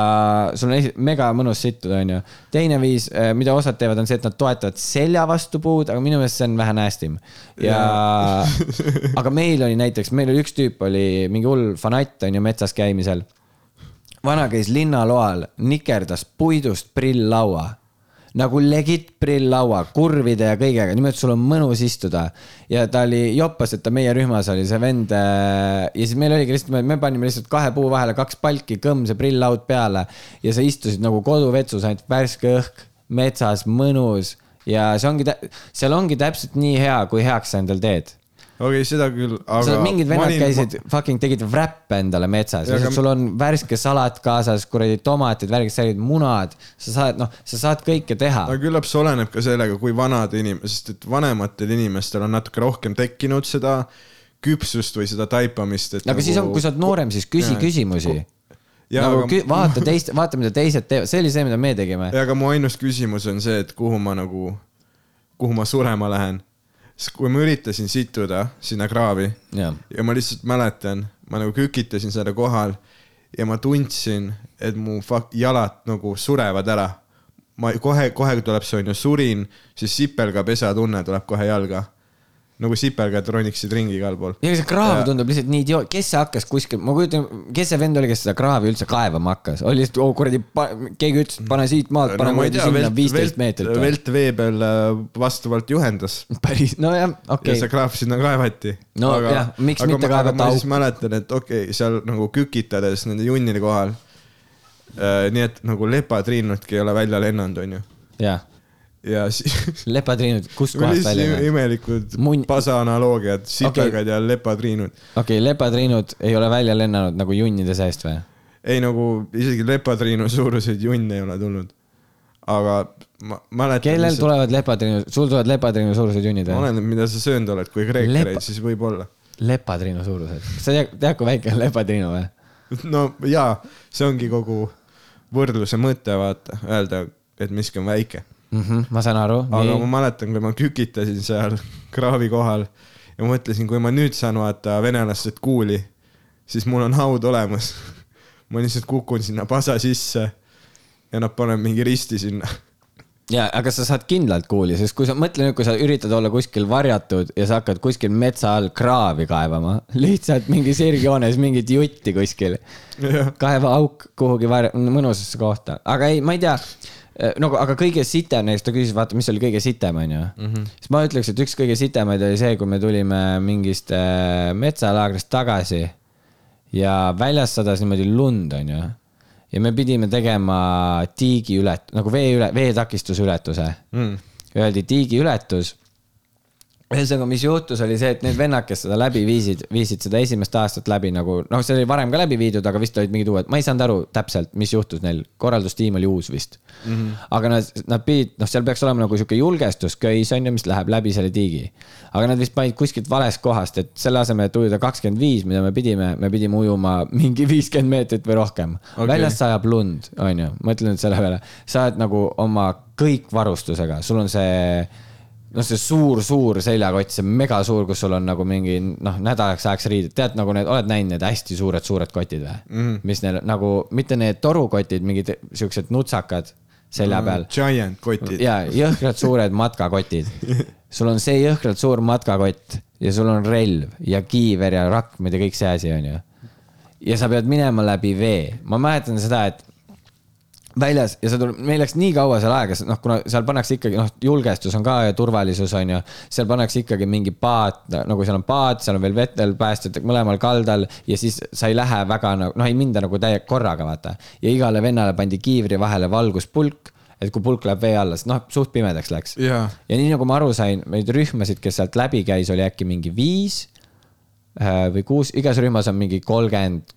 Speaker 2: sul on mega mõnus sittuda, onju. teine viis, mida osad teevad, on see, et nad toetavad selja vastu puud, aga minu meelest see on vähe näästim. ja, aga meil oli näiteks, meil oli üks tüüp oli mingi hull fanatt onju metsas käimisel. vana käis linnaloal, nikerdas puidust prilllaua nagu legit prilllaua, kurvide ja kõigega, niimoodi, et sul on mõnus istuda. ja ta oli joppas, et ta meie rühmas oli see vend. ja siis meil oligi lihtsalt, me panime lihtsalt kahe puu vahele kaks palki, kõmm see prilllaud peale ja sa istusid nagu koduvetsus, ainult värske õhk, metsas, mõnus ja see ongi, seal ongi täpselt nii hea, kui heaks sa endal teed.
Speaker 1: okei, seda küll, aga.
Speaker 2: mingid vennad käisid, fucking tegid wrap'e endale metsas,
Speaker 1: Ja aga-
Speaker 2: sul on värske salat kaasas, kuradi tomatid, värgid, särgid, munad, sa saad, noh, sa saad kõike teha.
Speaker 1: aga küllap see oleneb ka sellega, kui vanad inimesed, sest et vanematel inimestel on natuke rohkem tekkinud seda küpsust või seda taipamist, et.
Speaker 2: aga siis on, kui sa oled noorem, siis küsi
Speaker 1: Jaa.
Speaker 2: küsimusi.
Speaker 1: ja
Speaker 2: nagu
Speaker 1: aga
Speaker 2: vaata teist, vaata, mida teised teevad, see oli see, mida me tegime.
Speaker 1: ja aga mu ainus küsimus on see, et kuhu ma nagu, kuhu ma surema lähen. Sest kui ma üritasin situda sinna kraavi
Speaker 2: jah,
Speaker 1: ja ma lihtsalt mäletan, ma nagu kükitasin selle kohal ja ma tundsin, et mu jalad nagu surevad ära. ma kohe, kohe tuleb see onju surin, siis sipelgapesa tunne tuleb kohe jalga. Nagu sipelgad roniksid ringi igal pool.
Speaker 2: ja see kraav
Speaker 1: Ja-
Speaker 2: tundub lihtsalt nii idioot, kes see hakkas kuskil, ma kujutan, kes see vend oli, kes seda kraavi üldse kaevama hakkas, oli lihtsalt, oh kuradi, keegi ütles, et pane siit maalt, pane
Speaker 1: ei
Speaker 2: kuradi sinna viisteist meetrit.
Speaker 1: Velt vee peal äh, vastavalt juhendas
Speaker 2: päris, nojah,
Speaker 1: okay.
Speaker 2: okei
Speaker 1: ja see kraav sinna kaevati.
Speaker 2: No jah, miks mitte
Speaker 1: aga
Speaker 2: kaevata
Speaker 1: ma siis
Speaker 2: auku?
Speaker 1: mäletan, et okei okay,, seal nagu kükitades nende junnide kohal nii et nagu lepatriinudki ei ole välja lennanud, onju.
Speaker 2: jah,
Speaker 1: ja siis
Speaker 2: lepatriinud, kust kohast
Speaker 1: lihtsalt
Speaker 2: välja? okei
Speaker 1: imelikud
Speaker 2: Mun-
Speaker 1: pasa analoogiad, sipelgad ja lepatriinud.
Speaker 2: okay,, lepatriinud ei ole välja lennanud nagu junnide seest või?
Speaker 1: ei nagu isegi lepatriinu suuruseid junne ei ole tulnud. aga ma mäletan.
Speaker 2: kellel? tulevad lepatriinu, sul tulevad lepatriinu suurused junnid või?
Speaker 1: oleneb, mida sa söönud oled, kui kreekareid
Speaker 2: Lepa...,
Speaker 1: siis võib-olla.
Speaker 2: lepatriinu suurused, sa tead, tead, kui väike on lepatriinu või?
Speaker 1: no jaa, see ongi kogu võrdluse mõte, vaata, öelda, et miski on väike.
Speaker 2: mm. -hmm, ma saan aru.
Speaker 1: aga ma mäletan, kui ma kükitasin seal kraavi kohal ja mõtlesin, kui ma nüüd saan vaata venelastelt kuuli, siis mul on haud olemas. ma lihtsalt kukun sinna pasa sisse ja nad panevad mingi risti sinna.
Speaker 2: ja, aga sa saad kindlalt kuuli, sest kui sa mõtle nüüd, kui sa üritad olla kuskil varjatud ja sa hakkad kuskil metsa all kraavi kaevama, lihtsalt mingi sirgjoones mingit jutti kuskil. kaeva auk kuhugi var-, mõnusasse kohta, aga ei, ma ei tea. nagu, aga kõige sitem neist, ta küsis, vaata, mis oli kõige sitem, onju. siis ma ütleks, et üks kõige sitemaid oli see, kui me tulime mingist äh, metsalaagrist tagasi ja väljas sadas niimoodi lund, onju. ja me pidime tegema tiigi ület-, nagu vee üle, veetakistuse ületuse
Speaker 1: Mm.
Speaker 2: öeldi tiigiületus. ühesõnaga, mis juhtus, oli see, et need vennad, kes seda läbi viisid, viisid seda esimest aastat läbi nagu, noh, see oli varem ka läbi viidud, aga vist olid mingid uued, ma ei saanud aru täpselt, mis juhtus neil, korraldustiim oli uus vist mm. -hmm. aga nad, nad pidid, noh, seal peaks olema nagu sihuke julgestusköis on ju, mis läheb läbi selle tiigi. aga nad vist panid kuskilt valest kohast, et selle asemel, et ujuda kakskümmend viis, mida me pidime, me pidime ujuma mingi viiskümmend meetrit või rohkem okay.. väljast sajab lund, on ju, mõtle nüüd selle peale, sa oled nagu oma kõik varustusega, sul on see noh, see suur-suur seljakott, see megasuur, kus sul on nagu mingi noh, nädalaks ajaks riided, tead nagu need, oled näinud need hästi suured-suured kotid või mm? -hmm. mis neil nagu, mitte need torukotid, mingid siuksed nutsakad selja peal
Speaker 1: Giant kotid.
Speaker 2: ja jõhkralt suured matkakotid. sul on see jõhkralt suur matkakott ja sul on relv ja kiiver ja rakmed ja kõik see asi onju. ja sa pead minema läbi vee, ma mäletan seda, et väljas ja see tuleb, meil läks nii kaua seal aega, noh, kuna seal pannakse ikkagi noh, julgestus on ka ja turvalisus on ju, seal pannakse ikkagi mingi paat, nagu seal on paat, seal on veel vetel päästjad mõlemal kaldal ja siis sa ei lähe väga nagu noh, ei minda nagu täie korraga vaata ja igale vennale pandi kiivri vahele valguspulk, et kui pulk läheb vee alla, sest noh, suht pimedaks läks.
Speaker 1: jaa,
Speaker 2: ja nii nagu ma aru sain, neid rühmasid, kes sealt läbi käis, oli äkki mingi viis äh, või kuus, igas rühmas on mingi kolmkümmend,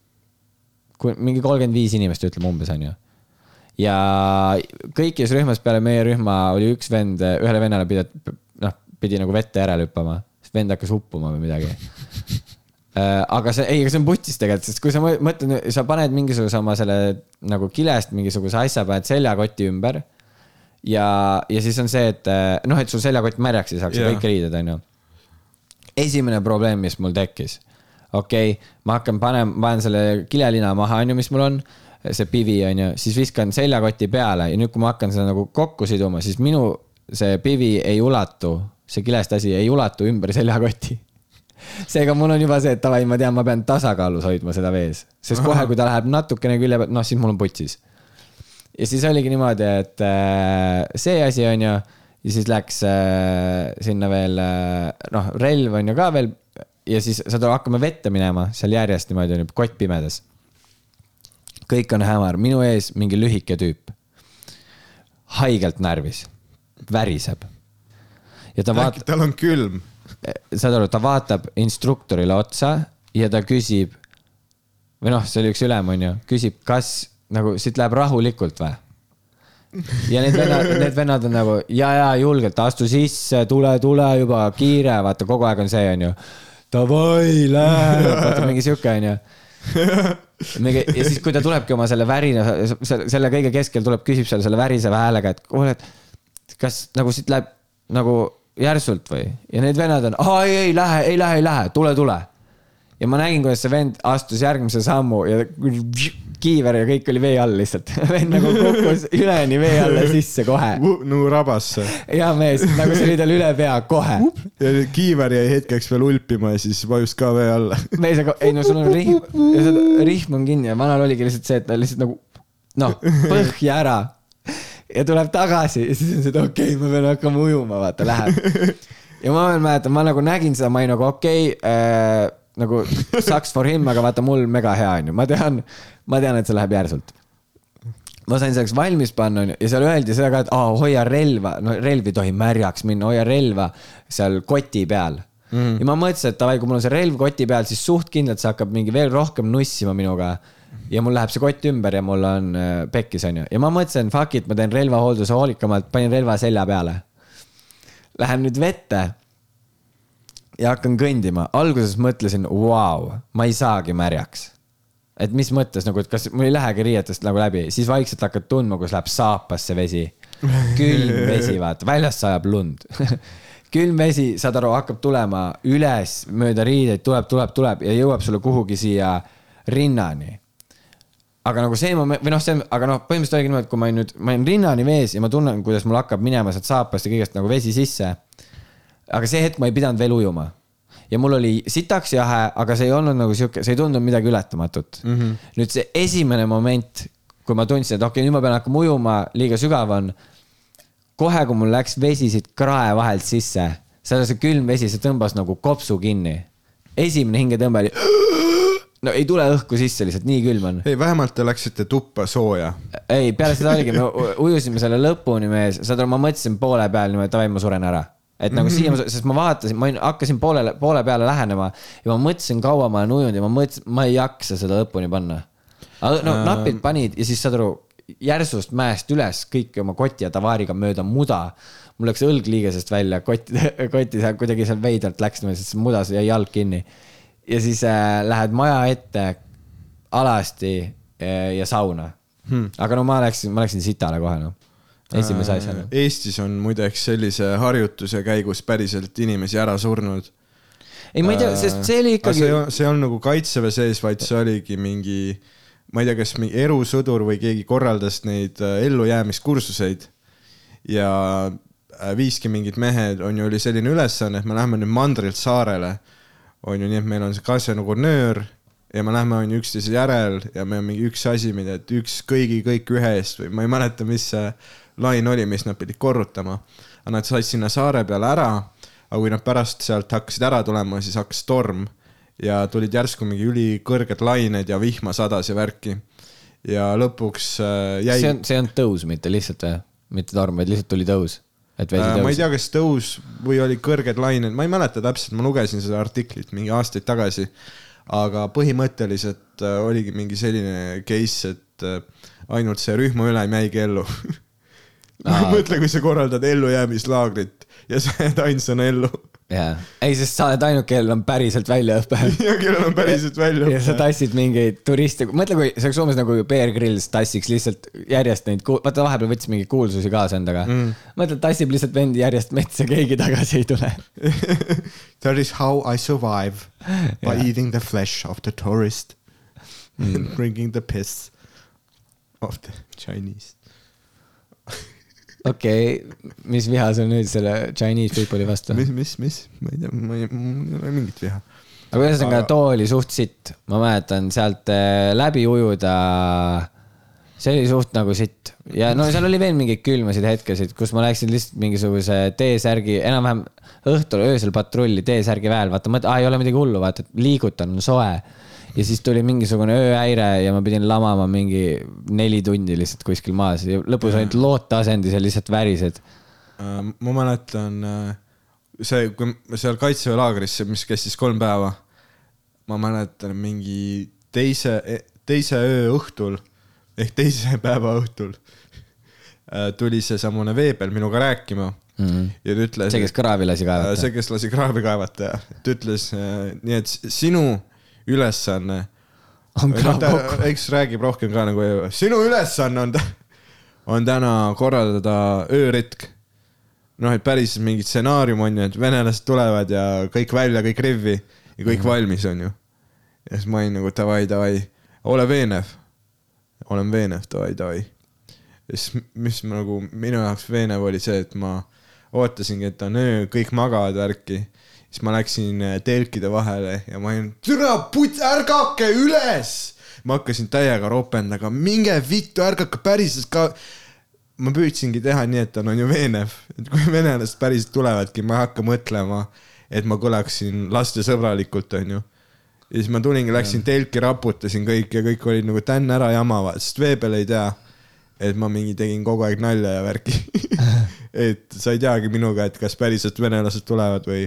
Speaker 2: mingi kolmkümmend viis inimest, ütleme umbes on ju. Ja kõigis rühmas peale meie rühma oli üks vend, ühele vennale pidi, noh, pidi nagu vette järele hüppama, sest vend hakkas uppuma või midagi Äh, aga see, ei, aga see on putis tegelikult, sest kui sa mõ- mõtled, sa paned mingisuguse oma selle nagu kilest mingisuguse asja, paned seljakoti ümber. ja, ja siis on see, et äh, noh, et sul seljakott märjaks ei saaks
Speaker 1: Jaa.
Speaker 2: kõik riided, onju. esimene probleem, mis mul tekkis, okei okay,, ma hakkan panema, panen selle kilelina maha, onju, mis mul on, see pivi onju, siis viskan seljakoti peale ja nüüd, kui ma hakkan seda nagu kokku siduma, siis minu see pivi ei ulatu, see kilest asi ei ulatu ümber seljakoti seega mul on juba see, et davai, ma tean, ma pean tasakaalus hoidma seda vees, sest kohe, kui ta läheb natukene külje pealt, noh, siis mul on putsis. ja siis oligi niimoodi, et äh, see asi on ju, ja siis läks äh, sinna veel äh, noh, relv on ju ka veel ja siis saad aru, hakkame vette minema seal järjest niimoodi on ju, kott pimedas. Kõik on hämar, minu ees mingi lühike tüüp. haigelt närvis, väriseb. ja ta vaatab
Speaker 1: tal on külm.
Speaker 2: saad aru, ta vaatab instruktorile otsa ja ta küsib või noh, see oli üks ülem, onju, küsib, kas nagu siit läheb rahulikult või? ja need vennad, need vennad on nagu ja, ja julgelt astu sisse, tule, tule juba kiire, vaata kogu aeg on see, onju. Davai, lähe, vaata mingi sihuke onju. Ja siis, kui ta tulebki oma selle värina, selle kõige keskel tuleb, küsib seal selle väriseva häälega, et kuule, et kas nagu siit läheb nagu järsult või? ja need vennad on, aa ei, ei lähe, ei lähe, ei lähe, tule, tule. Ja ma nägin, kuidas see vend astus järgmise sammu ja kiiver ja kõik oli vee all lihtsalt. vend nagu kukkus üleni vee alla sisse kohe.
Speaker 1: nagu rabasse.
Speaker 2: hea mees, nagu see oli tal üle pea kohe.
Speaker 1: ja kiiver jäi hetkeks veel ulpima ja siis vajus ka vee alla.
Speaker 2: mees, aga ei no sul on rihm, rihm on kinni ja vanal oligi lihtsalt see, et ta lihtsalt nagu noh, põhja ära ja tuleb tagasi ja siis on see, et okei okay,, ma pean hakkama ujuma, vaata, läheb. ja ma veel mäletan, ma nagu nägin seda, ma olin nagu okei okay, äh,, nagu sucks for him, aga vaata mul mega hea onju, ma tean, ma tean, et see läheb järsult. ma sain selleks valmis panna onju ja seal öeldi seda ka, et aa, hoia relva, no relv ei tohi märjaks minna, hoia relva seal koti peal mm.. ja ma mõtlesin, et davai, kui mul on see relv koti peal, siis suht kindlalt see hakkab mingi veel rohkem nussima minuga. ja mul läheb see kott ümber ja mul on äh, pekkis onju ja ma mõtlesin, fuck it, ma teen relvahoolduse hoolikamalt, panin relva selja peale. Lähen nüüd vette ja hakkan kõndima, alguses mõtlesin, vau, ma ei saagi märjaks et mis mõttes nagu, et kas mul ei lähegi riietest nagu läbi, siis vaikselt hakkad tundma, kus läheb saapasse vesi. külm vesi, vaata, väljast sajab lund külm vesi, saad aru, hakkab tulema üles mööda riideid, tuleb, tuleb, tuleb ja jõuab sulle kuhugi siia rinnani. aga nagu see moment või noh, see, aga noh, põhimõtteliselt oligi niimoodi, et kui ma olin nüüd, ma olin rinnani vees ja ma tunnen, kuidas mul hakkab minema sealt saapast ja kõigest nagu vesi sisse. Aga see hetk ma ei pidanud veel ujuma ja mul oli sitaks jahe, aga see ei olnud nagu sihuke, see ei tundunud midagi ületamatut mm. -hmm. nüüd see esimene moment, kui ma tundsin, et okei okay,, nüüd ma pean hakkama ujuma, liiga sügav on. kohe, kui mul läks vesi siit krae vahelt sisse, seal see külm vesi, see tõmbas nagu kopsu kinni. esimene hingetõmbe oli. no ei tule õhku sisse lihtsalt, nii külm on.
Speaker 1: ei, vähemalt te läksite tuppa sooja.
Speaker 2: ei, peale seda oligi, me ujusime selle lõpuni mees, saad aru, ma mõtlesin poole peal niimoodi, davai, ma suren ära et nagu siia, sest ma vaatasin, ma hakkasin poolele, poole peale lähenema ja ma mõtlesin, kaua ma olen ujunud ja ma mõtlesin, ma ei jaksa seda lõpuni panna. aga no napilt panid ja siis saad aru, järsust mäest üles kõik oma koti ja tavaariga mööda muda. mul läks õlg liigesest välja, kott, koti seal kuidagi seal veidralt läks sest mudas jäi jalg kinni. ja siis äh, lähed maja ette alasti äh, ja sauna hmm.. aga no ma läksin, ma läksin sitale kohe noh esimese asjana.
Speaker 1: Eestis on muideks sellise harjutuse käigus päriselt inimesi ära surnud.
Speaker 2: ei, ma ei tea, sest see oli ikkagi.
Speaker 1: see, on nagu kaitseväe sees, vaid see oligi mingi, ma ei tea, kas mingi erusõdur või keegi korraldas neid äh, ellujäämiskursuseid. ja äh, viiski mingid mehed, on ju, oli selline ülesanne, et me läheme nüüd mandrilt saarele. on ju, nii et meil on see nagu nöör ja me lähme, on ju, üksteise järel ja meil on mingi üks asi, mida, et üks kõigi, kõik ühe eest või ma ei mäleta, mis see lain oli, mis nad pidid korrutama. aga nad said sinna saare peale ära, aga kui nad pärast sealt hakkasid ära tulema, siis hakkas torm ja tulid järsku mingi ülikõrged lained ja vihma sadas ja värki. ja lõpuks äh, jäi.
Speaker 2: see on, see on tõus, mitte lihtsalt või? mitte torm, vaid lihtsalt tuli tõus? et vesi tõus
Speaker 1: äh,? ma ei tea, kas tõus või oli kõrged lained, ma ei mäleta täpselt, ma lugesin seda artiklit mingi aastaid tagasi. aga põhimõtteliselt äh, oligi mingi selline case, et ainult see rühmaülem jäigi ellu mõtle, kui sa korraldad ellujäämislaagrit ja sa jääd ainsana ellu.
Speaker 2: jaa, ei, sest sa oled ainuke, kellel on päriselt väljaõpe.
Speaker 1: ja kellel on päriselt väljaõpe.
Speaker 2: ja sa tassid mingeid turiste, mõtle, kui see oleks umbes nagu Bear Grylls tassiks lihtsalt järjest neid, vaata vahepeal võttis mingeid kuulsusi kaasa endaga mm.. mõtle, tassib lihtsalt vendi järjest metsa, keegi tagasi ei tule
Speaker 1: That is how I survive by yeah. eating the flesh of the tourist mm. and drinking the piss of the Chinese
Speaker 2: okei okay,, mis viha sul nüüd selle Chinese people'i vastu?
Speaker 1: mis, mis, mis, ma ei tea, ma ei, mul ei ole mingit viha.
Speaker 2: aga ühesõnaga aga... too oli suht sitt, ma mäletan sealt äh, läbi ujuda. see oli suht nagu sitt ja no seal oli veel mingeid külmasid hetkesid, kus ma läksin lihtsalt mingisuguse T-särgi, enam-vähem õhtul öösel patrulli T-särgi väel, vaata, mõtlen, aa ei ole midagi hullu, vaata, liigutan, on soe ja siis tuli mingisugune ööhäire ja ma pidin lamama mingi neli tundi lihtsalt kuskil maas ja lõpus olid looteasendis ja lihtsalt värised.
Speaker 1: Äh, ma mäletan äh, see, kui seal kaitseväelaagris, mis kestis kolm päeva, ma mäletan mingi teise, teise öö õhtul ehk teise päeva õhtul äh, tuli seesamune Veebel minuga rääkima mm. -hmm. ja ta ütles.
Speaker 2: see, kes kraavi lasi kaevata.
Speaker 1: see, kes lasi kraavi kaevata, ta ütles nii, et sinu ülesanne. eks räägib rohkem ka nagu, sinu ülesanne on, on täna korraldada ööretk. noh, et päris mingi stsenaarium on ju, et venelased tulevad ja kõik välja, kõik rivvi ja kõik mm -hmm. valmis on ju. ja siis ma olin nagu davai, davai, ole veenev. olen veenev, davai, davai. ja siis, mis nagu minu jaoks veenev oli see, et ma ootasingi, et on öö, kõik magavad värki siis ma läksin äh, telkide vahele ja ma olin, türa puts, ärgake üles. ma hakkasin täiega ropendama, minge vittu, ärgake päriselt ka. ma püüdsingi teha nii, et on, on ju veenev, et kui venelased päriselt tulevadki, ma ei hakka mõtlema, et ma kõlaksin lastesõbralikult, on ju ja siis ma tulingi, läksin telki, raputasin kõik ja kõik olid nagu tänn ära jamavad, sest vee peal ei tea. et ma mingi tegin kogu aeg nalja ja värki et sa ei teagi minuga, et kas päriselt venelased tulevad või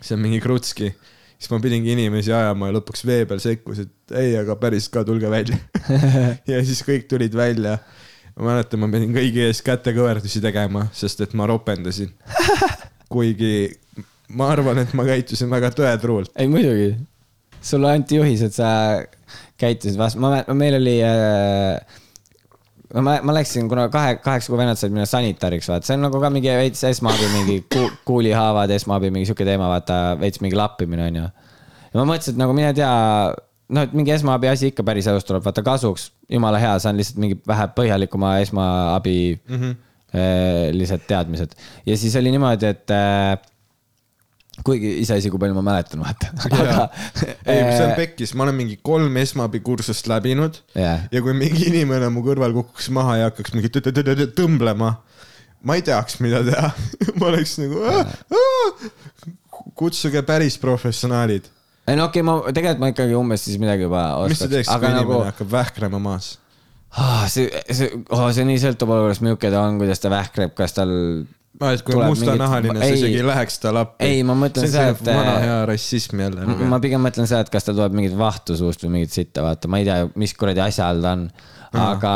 Speaker 1: see on mingi krutski. siis ma pidingi inimesi ajama ja lõpuks vee peal sekkus, et ei, aga päriselt ka tulge välja. ja siis kõik tulid välja. ma mäletan, ma pidin kõigi ees kätekõverdusi tegema, sest et ma ropendasin. kuigi ma arvan, et ma käitusin väga tõetruult.
Speaker 2: ei muidugi, sulle anti juhised, sa käitusid vastu, ma, meil oli äh, ma, ma läksin, kuna kahe, kaheksa kuu vennad said minna sanitariks, vaata, see on nagu ka mingi veits esmaabi mingi ku, kuulihaavad, esmaabi mingi sihuke teema, vaata veits mingi lappimine onju. ja ma mõtlesin, et nagu mine tea, noh, et mingi esmaabi asi ikka päris elus tuleb vaata kasuks, jumala hea, saan lihtsalt mingi vähe põhjalikuma esmaabi mm -hmm. äh, lihtsalt teadmised ja siis oli niimoodi, et äh, kuigi iseasi, kui palju ma mäletan, vaata.
Speaker 1: ei, see on pekkis, ma olen mingi kolm esmaabikursust läbinud
Speaker 2: Jah.
Speaker 1: ja kui mingi inimene mu kõrval kukuks maha ja hakkaks mingi tõ- tõ- tõ- tõ- tõmblema, ma ei teaks, mida teha. ma oleks nagu, kutsuge päris professionaalid.
Speaker 2: ei no okei okay,, ma tegelikult ma ikkagi umbes siis midagi juba
Speaker 1: mis sa
Speaker 2: oskaks,
Speaker 1: teeksid, kui
Speaker 2: aga
Speaker 1: inimene
Speaker 2: nagu
Speaker 1: hakkab vähkrama maas?
Speaker 2: ah, see, see oh,, see nii sõltub olukorrast, milline ta on, kuidas ta vähkreb, kas tal.
Speaker 1: aa, et kui mustanahaline,
Speaker 2: mingit-
Speaker 1: sa isegi ei läheks talle appi.
Speaker 2: ei, ma mõtlen seda, et-
Speaker 1: vana hea rassism jälle. nagu.
Speaker 2: ma pigem mõtlen seda, et kas tal tuleb mingit vahtu suust või mingit sitta, vaata, ma ei tea, mis kuradi asja all ta on. aga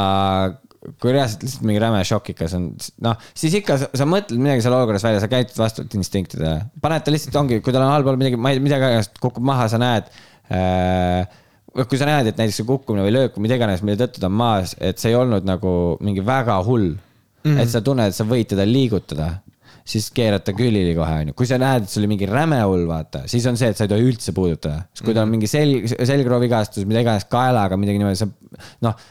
Speaker 2: kui reaalselt lihtsalt mingi räme šokikas on, noh, siis ikka sa, sa mõtled midagi seal olukorras välja, sa käitud vastavalt instinktidele. paned ta lihtsalt ongi, kui tal on allpool midagi, ma ei tea, midagi aeg-ajalt kukub maha, sa näed äh,. kui sa näed, et näiteks see kukkumine või löök või mida iganes, mille tõttu ta on maas, et see ei olnud nagu mingi väga hull mm. -hmm. et sa tunned, et sa võid teda liigutada siis keerad ta külili kohe, onju. kui sa näed, et see oli mingi räme hull, vaata, siis on see, et sa ei tohi üldse puudutada. sest kui tal on mingi selg, selgroovigastus, mida iganes, kaelaga midagi niimoodi, sa noh,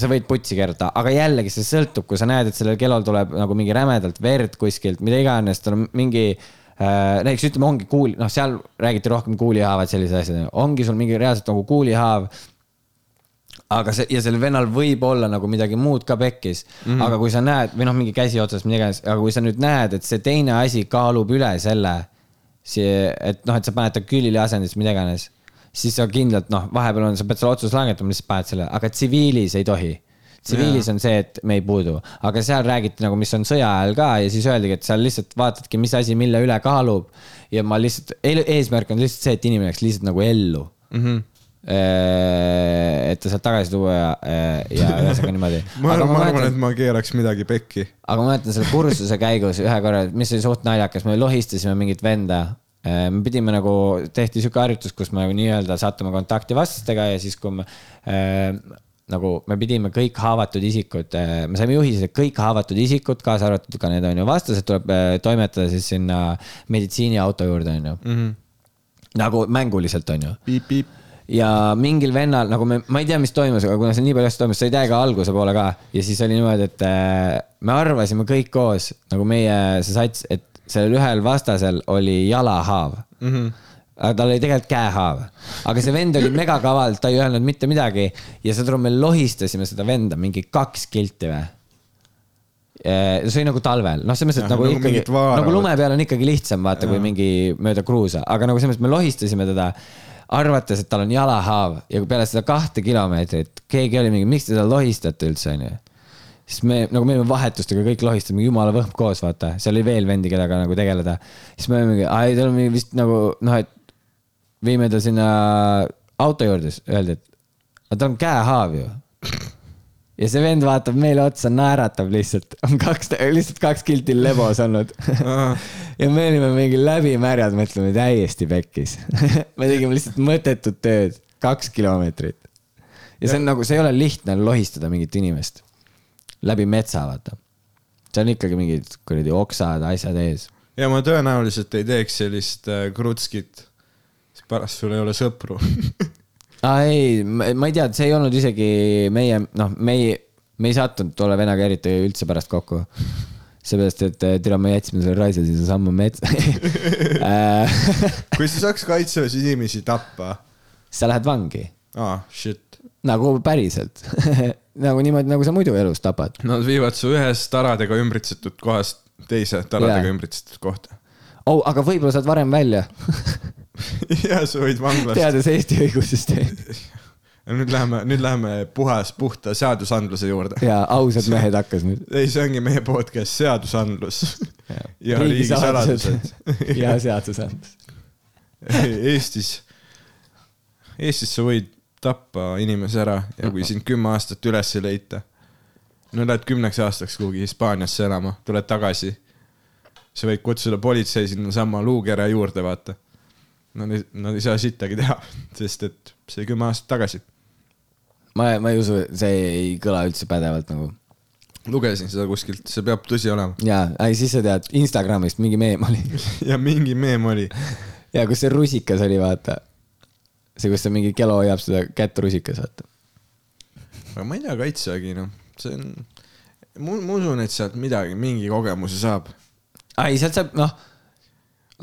Speaker 2: sa võid putsi keerata, aga jällegi see sõltub, kui sa näed, et sellel kelol tuleb nagu mingi rämedalt verd kuskilt, mida iganes, tal on mingi äh, näiteks ütleme, ongi kuul, noh, seal räägiti rohkem kuulihaavad, sellised asjad, ongi sul mingi reaalselt nagu kuulihaav aga see ja sellel vennal võib olla nagu midagi muud ka pekkis mm, -hmm. aga kui sa näed või noh, mingi käsi otsas, mida iganes, aga kui sa nüüd näed, et see teine asi kaalub üle selle, see, et noh, et sa paned ta külili asendisse, mida iganes, siis sa kindlalt noh, vahepeal on, sa pead selle otsuse langetama, lihtsalt paned selle, aga tsiviilis ei tohi tsiviilis on see, et me ei puudu, aga seal räägiti nagu, mis on sõja ajal ka ja siis öeldigi, et seal lihtsalt vaatadki, mis asi mille üle kaalub. ja ma lihtsalt, eesmärk on lihtsalt see, et inimene jääks lihtsalt nagu ellu
Speaker 1: mm. -hmm.
Speaker 2: Et ta sealt tagasi tuua ja, ja ühesõnaga niimoodi.
Speaker 1: ma arvan, ma arvan, et ma keeraks midagi pekki.
Speaker 2: aga ma mäletan selle kursuse käigus ühe korra, mis oli suht naljakas, me lohistasime mingit venda. me pidime nagu, tehti sihuke harjutus, kus me nagu nii-öelda satume kontakti vastastega ja siis, kui me äh, nagu me pidime kõik haavatud isikud, me saime juhised, et kõik haavatud isikud, kaasa arvatud ka need on ju vastased, tuleb äh, toimetada siis sinna meditsiiniauto juurde on ju mm. -hmm. nagu mänguliselt on ju
Speaker 1: piip-piip.
Speaker 2: Ja mingil vennal nagu me, ma ei tea, mis toimus, aga kuna see nii palju asju toimus, sa ei tea ka alguse poole ka. Ja siis oli niimoodi, et äh, me arvasime kõik koos nagu meie see sats, et sellel ühel vastasel oli jalahaav mm. -hmm aga tal oli tegelikult käehaav, aga see vend oli megakaval, ta ei öelnud mitte midagi. Ja saad aru, me lohistasime seda venda mingi kaks kilti või. see oli nagu talvel, noh, selles mõttes, et nagu,
Speaker 1: nagu
Speaker 2: nagu ikkagi nagu lume peal on ikkagi lihtsam vaata, kui mingi mööda kruusa, aga nagu selles mõttes me lohistasime teda arvates, et tal on jalahaav ja peale seda kahte kilomeetrit keegi oli mingi, miks te teda lohistate üldse, onju siis me nagu me olime vahetustega kõik lohistame jumala võhm koos, vaata, seal oli veel vendi, kellega nagu tegeleda. siis me olime mingi, ai, tal on vist nagu noh, et viime ta sinna auto juurde, siis öeldi, et aga tal on käehaav ju. Ja see vend vaatab meile otsa, naeratab lihtsalt, on kaks, lihtsalt kaks kilti lebos olnud. ja me olime mingi läbimärjad, mõtleme täiesti pekkis. me tegime lihtsalt mõttetut tööd, kaks kilomeetrit. ja see on nagu, see ei ole lihtne lohistada mingit inimest läbi metsa, vaata. see on ikkagi mingid kuradi oksad, asjad ees.
Speaker 1: ja ma tõenäoliselt ei teeks sellist äh, krutskit, siis pärast sul ei ole sõpru
Speaker 2: aa ei, ma ei tea, see ei olnud isegi meie, noh, me ei, me ei sattunud tolle vennaga eriti üldse pärast kokku. seepärast, et eh, tere, me jätsime selle raisa sinna sammu metsa Äh,
Speaker 1: kui sa saaks kaitseväes inimesi tappa,
Speaker 2: sa lähed vangi,
Speaker 1: aa, shit.
Speaker 2: nagu päriselt nagu niimoodi, nagu sa muidu elus tapad.
Speaker 1: Nad viivad su ühest taradega ümbritsetud kohast teise taradega
Speaker 2: Jaa.
Speaker 1: ümbritsetud kohta.
Speaker 2: oh, aga võib-olla saad varem välja
Speaker 1: ja sa võid vanglas.
Speaker 2: teades Eesti õigussüsteemi.
Speaker 1: nüüd läheme, nüüd läheme puhas, puhta seadusandluse juurde.
Speaker 2: ja ausad mehed hakkas nüüd.
Speaker 1: ei, see ongi meie podcast, seadusandlus ja riigisaladused.
Speaker 2: ja seadusandlus.
Speaker 1: Eestis, Eestis sa võid tappa inimese ära ja kui sind kümme aastat üles ei leita, no lähed kümneks aastaks kuhugi Hispaaniasse elama, tuled tagasi, sa võid kutsuda politsei sinnasamma luukere juurde, vaata. Nad ei, nad ei saa sittagi teha, sest et see kümme aastat tagasi.
Speaker 2: ma, ma ei usu, see ei kõla üldse pädevalt nagu.
Speaker 1: lugesin seda kuskilt, see peab tõsi olema.
Speaker 2: ja, ei siis sa tead, Instagramist mingi meem oli
Speaker 1: ja mingi meem oli,
Speaker 2: ja kus see rusikas oli, vaata. see, kus ta mingi Kelo hoiab seda kätt rusikas, vaata.
Speaker 1: aga ma ei tea, kaitsevägi, noh, see on, ma usun, et sealt midagi, mingi kogemuse saab.
Speaker 2: ei, sealt saab, noh,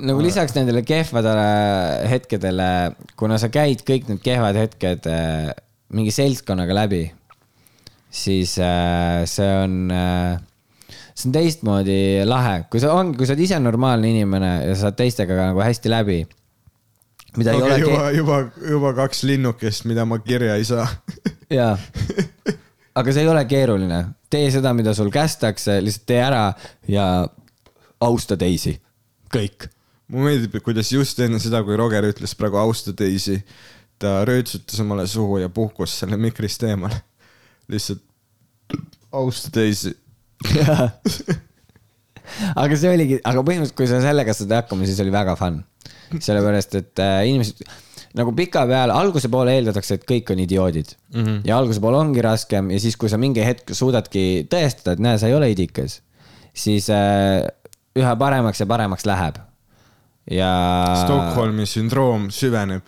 Speaker 2: nagu lisaks nendele kehvadele hetkedele, kuna sa käid kõik need kehvad hetked äh, mingi seltskonnaga läbi, siis äh, see on äh, see on teistmoodi lahe, kui sa on, kui sa oled ise normaalne inimene ja sa saad teistega ka nagu hästi läbi. mida ei
Speaker 1: okei
Speaker 2: ole
Speaker 1: okay,, juba, juba, juba kaks linnukest, mida ma kirja ei saa.
Speaker 2: jaa. aga see ei ole keeruline, tee seda, mida sul kästakse, lihtsalt tee ära ja austa teisi, kõik.
Speaker 1: Mulle meeldib, kuidas just enne seda, kui Roger ütles praegu austa teisi, ta röötsutas omale suhu ja puhkus selle mikrist eemale. lihtsalt austa teisi.
Speaker 2: aga see oligi, aga põhimõtteliselt, kui sa sellega saad hakkama, siis oli väga fun. sellepärast, et äh, inimesed nagu pikapeale, alguse poole eeldatakse, et kõik on idioodid mm. -hmm. ja alguse poole ongi raskem ja siis, kui sa mingi hetk suudadki tõestada, et näe, sa ei ole idikas, siis äh, üha paremaks ja paremaks läheb. ja.
Speaker 1: Stockholmi sündroom süveneb.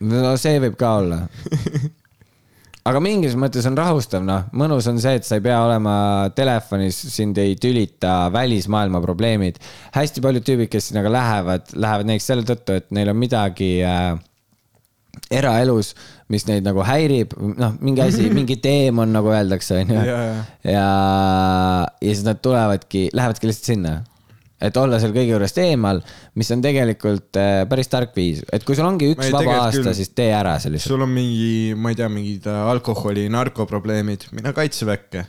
Speaker 2: no see võib ka olla. aga mingis mõttes on rahustav, noh, mõnus on see, et sa ei pea olema telefonis, sind ei tülita välismaailma probleemid. hästi paljud tüübid, kes sinna ka lähevad, lähevad näiteks selle tõttu, et neil on midagi äh, eraelus, mis neid nagu häirib, noh, mingi asi, mingi teemon, nagu öeldakse, onju.
Speaker 1: Jaa, jaa.
Speaker 2: ja, ja siis nad tulevadki, lähevadki lihtsalt sinna et olla seal kõige juurest eemal, mis on tegelikult äh, päris tark viis, et kui sul ongi üks vaba aasta
Speaker 1: küll.,
Speaker 2: siis tee ära see lihtsalt.
Speaker 1: sul on mingi, ma ei tea, mingid alkoholi, narkoprobleemid, mine kaitseväkke.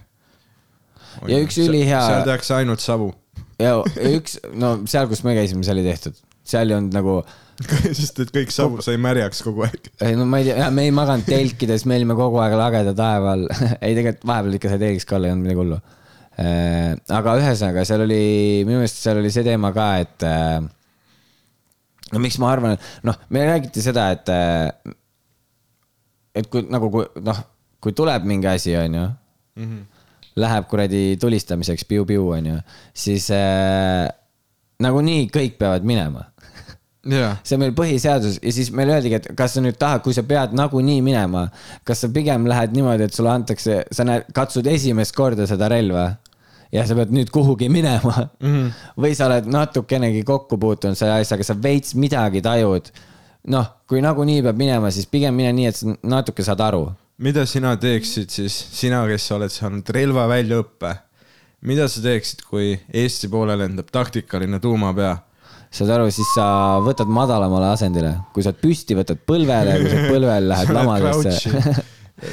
Speaker 2: Ja üks ülihea-
Speaker 1: seal tehakse ainult savu.
Speaker 2: ja üks, no seal, kus me käisime, see oli tehtud, seal ei olnud nagu,
Speaker 1: sest et kõik savu sai märjaks kogu aeg.
Speaker 2: ei no ma ei tea, me ei maganud telkides, me olime kogu aeg lageda taeva all. ei, tegelikult vahepeal ikka sai telgis ka olla, ei olnud midagi hullu. Aga ühesõnaga, seal oli, minu meelest seal oli see teema ka, et äh, no miks ma arvan, et noh, meile räägiti seda, et äh, et kui nagu, kui noh, kui tuleb mingi asi, onju, läheb kuradi tulistamiseks piu-piu, onju, siis äh, nagunii kõik peavad minema
Speaker 1: jaa,
Speaker 2: see on meil põhiseadus ja siis meile öeldigi, et kas sa nüüd tahad, kui sa pead nagunii minema, kas sa pigem lähed niimoodi, et sulle antakse, sa näed, katsud esimest korda seda relva ja sa pead nüüd kuhugi minema mm. -hmm. või sa oled natukenegi kokku puutunud selle asjaga, sa veits midagi tajud. noh, kui nagunii peab minema, siis pigem mine nii, et sa natuke saad aru.
Speaker 1: mida sina teeksid siis, sina, kes sa oled saanud relva väljaõppe, mida sa teeksid, kui Eesti poole lendab taktikaline tuumapea?
Speaker 2: Saad aru, siis sa võtad madalamale asendile, kui sa oled püsti, võtad põlvele, kui sa põlvel lähed lamadesse.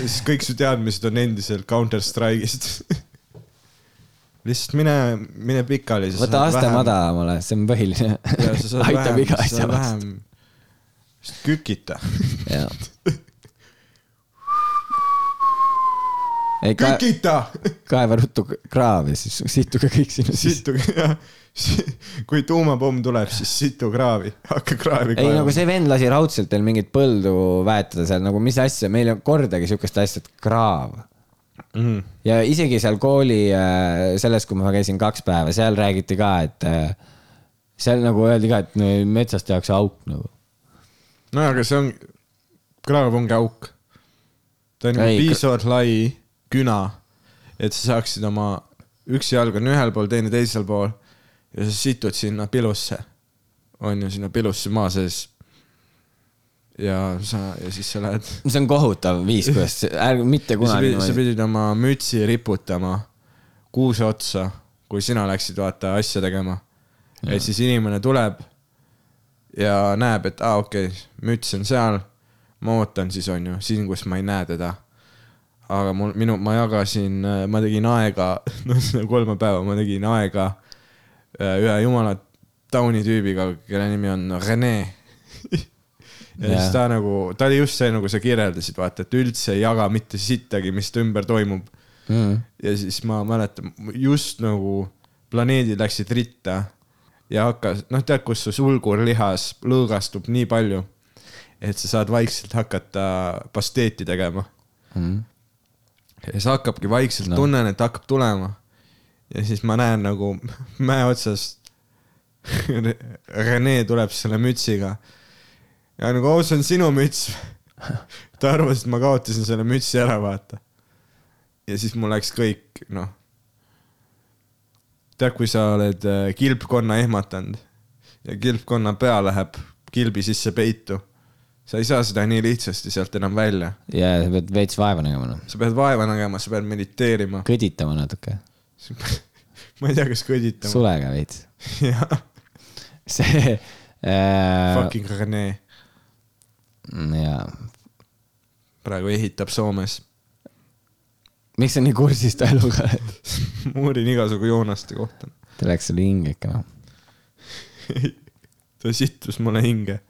Speaker 1: siis kõik su teadmised on endiselt Counter Strike'ist. lihtsalt mine, mine pikali.
Speaker 2: võta aste. madalamale, see on põhiline. aitab iga asja vastu.
Speaker 1: kükita.
Speaker 2: jaa. ei, ka
Speaker 1: kükita,
Speaker 2: kaeva ruttu kraavi, siis situge kõik sinna sisse.
Speaker 1: situge ja kui tuumapomm tuleb, siis situ kraavi, hakka kraavi
Speaker 2: ei, nagu see vend lasi raudselt teil mingit põldu väetada seal nagu mis asja, meil ei olnud kordagi siukest asja, et kraav.
Speaker 1: mm..
Speaker 2: ja isegi seal kooli äh, selles, kui ma käisin kaks päeva, seal räägiti ka, et äh, seal nagu öeldi ka, et no, metsas tehakse auk nagu.
Speaker 1: no aga see on, kraav ongi auk. ta on nagu piisavalt lai küna, et sa saaksid oma, üks jalg on ühel pool, teine teisel pool ja sa situd sinna pilusse, on ju, sinna pilusse maa sees. ja sa, ja siis sa lähed,
Speaker 2: see on kohutav viis, kuidas, ärge mitte kunagi
Speaker 1: sa pidid oma mütsi riputama kuuse otsa, kui sina läksid vaata asja tegema. et siis inimene tuleb ja näeb, et aa ah, okei okay,, müts on seal, ma ootan siis onju, siin, kus ma ei näe teda. Aga mul, minu, ma jagasin, ma tegin aega, noh, seda kolme päeva ma tegin aega äh, ühe jumala tauni tüübiga, kelle nimi on Rene ja
Speaker 2: Jah.
Speaker 1: siis ta nagu, ta oli just see, nagu sa kirjeldasid, vaata, et üldse ei jaga mitte sittagi, mis ta ümber toimub
Speaker 2: mm..
Speaker 1: ja siis ma mäletan, just nagu planeedid läksid ritta ja hakkas, noh, tead, kus su sulgurlihas lõõgastub nii palju, et sa saad vaikselt hakata pasteeti tegema.
Speaker 2: Mm.
Speaker 1: Ja siis hakkabki vaikselt
Speaker 2: No.
Speaker 1: tunnen, et hakkab tulema. ja siis ma näen nagu mäe otsast Rene tuleb selle mütsiga. ja nagu, oo, see on sinu müts. ta arvas, et ma kaotasin selle mütsi ära, vaata. ja siis mul läks kõik, noh. tead, kui sa oled äh, kilpkonna ehmatanud ja kilpkonna pea läheb kilbi sisse peitu, sa ei saa seda nii lihtsasti sealt enam välja.
Speaker 2: ja sa pead veits vaeva nägema, noh.
Speaker 1: sa pead vaeva nägema, sa pead mediteerima.
Speaker 2: kõditama natuke,
Speaker 1: ma ei tea, kas kõditama.
Speaker 2: sulega veits.
Speaker 1: jah,
Speaker 2: see äh,.
Speaker 1: fucking Rene
Speaker 2: jaa,
Speaker 1: praegu ehitab Soomes.
Speaker 2: miks sa nii kursis ta eluga oled?
Speaker 1: ma uurin igasugu Joonaste kohta.
Speaker 2: ta läks sulle hinge ikka, noh.
Speaker 1: ta sittus mulle hinge.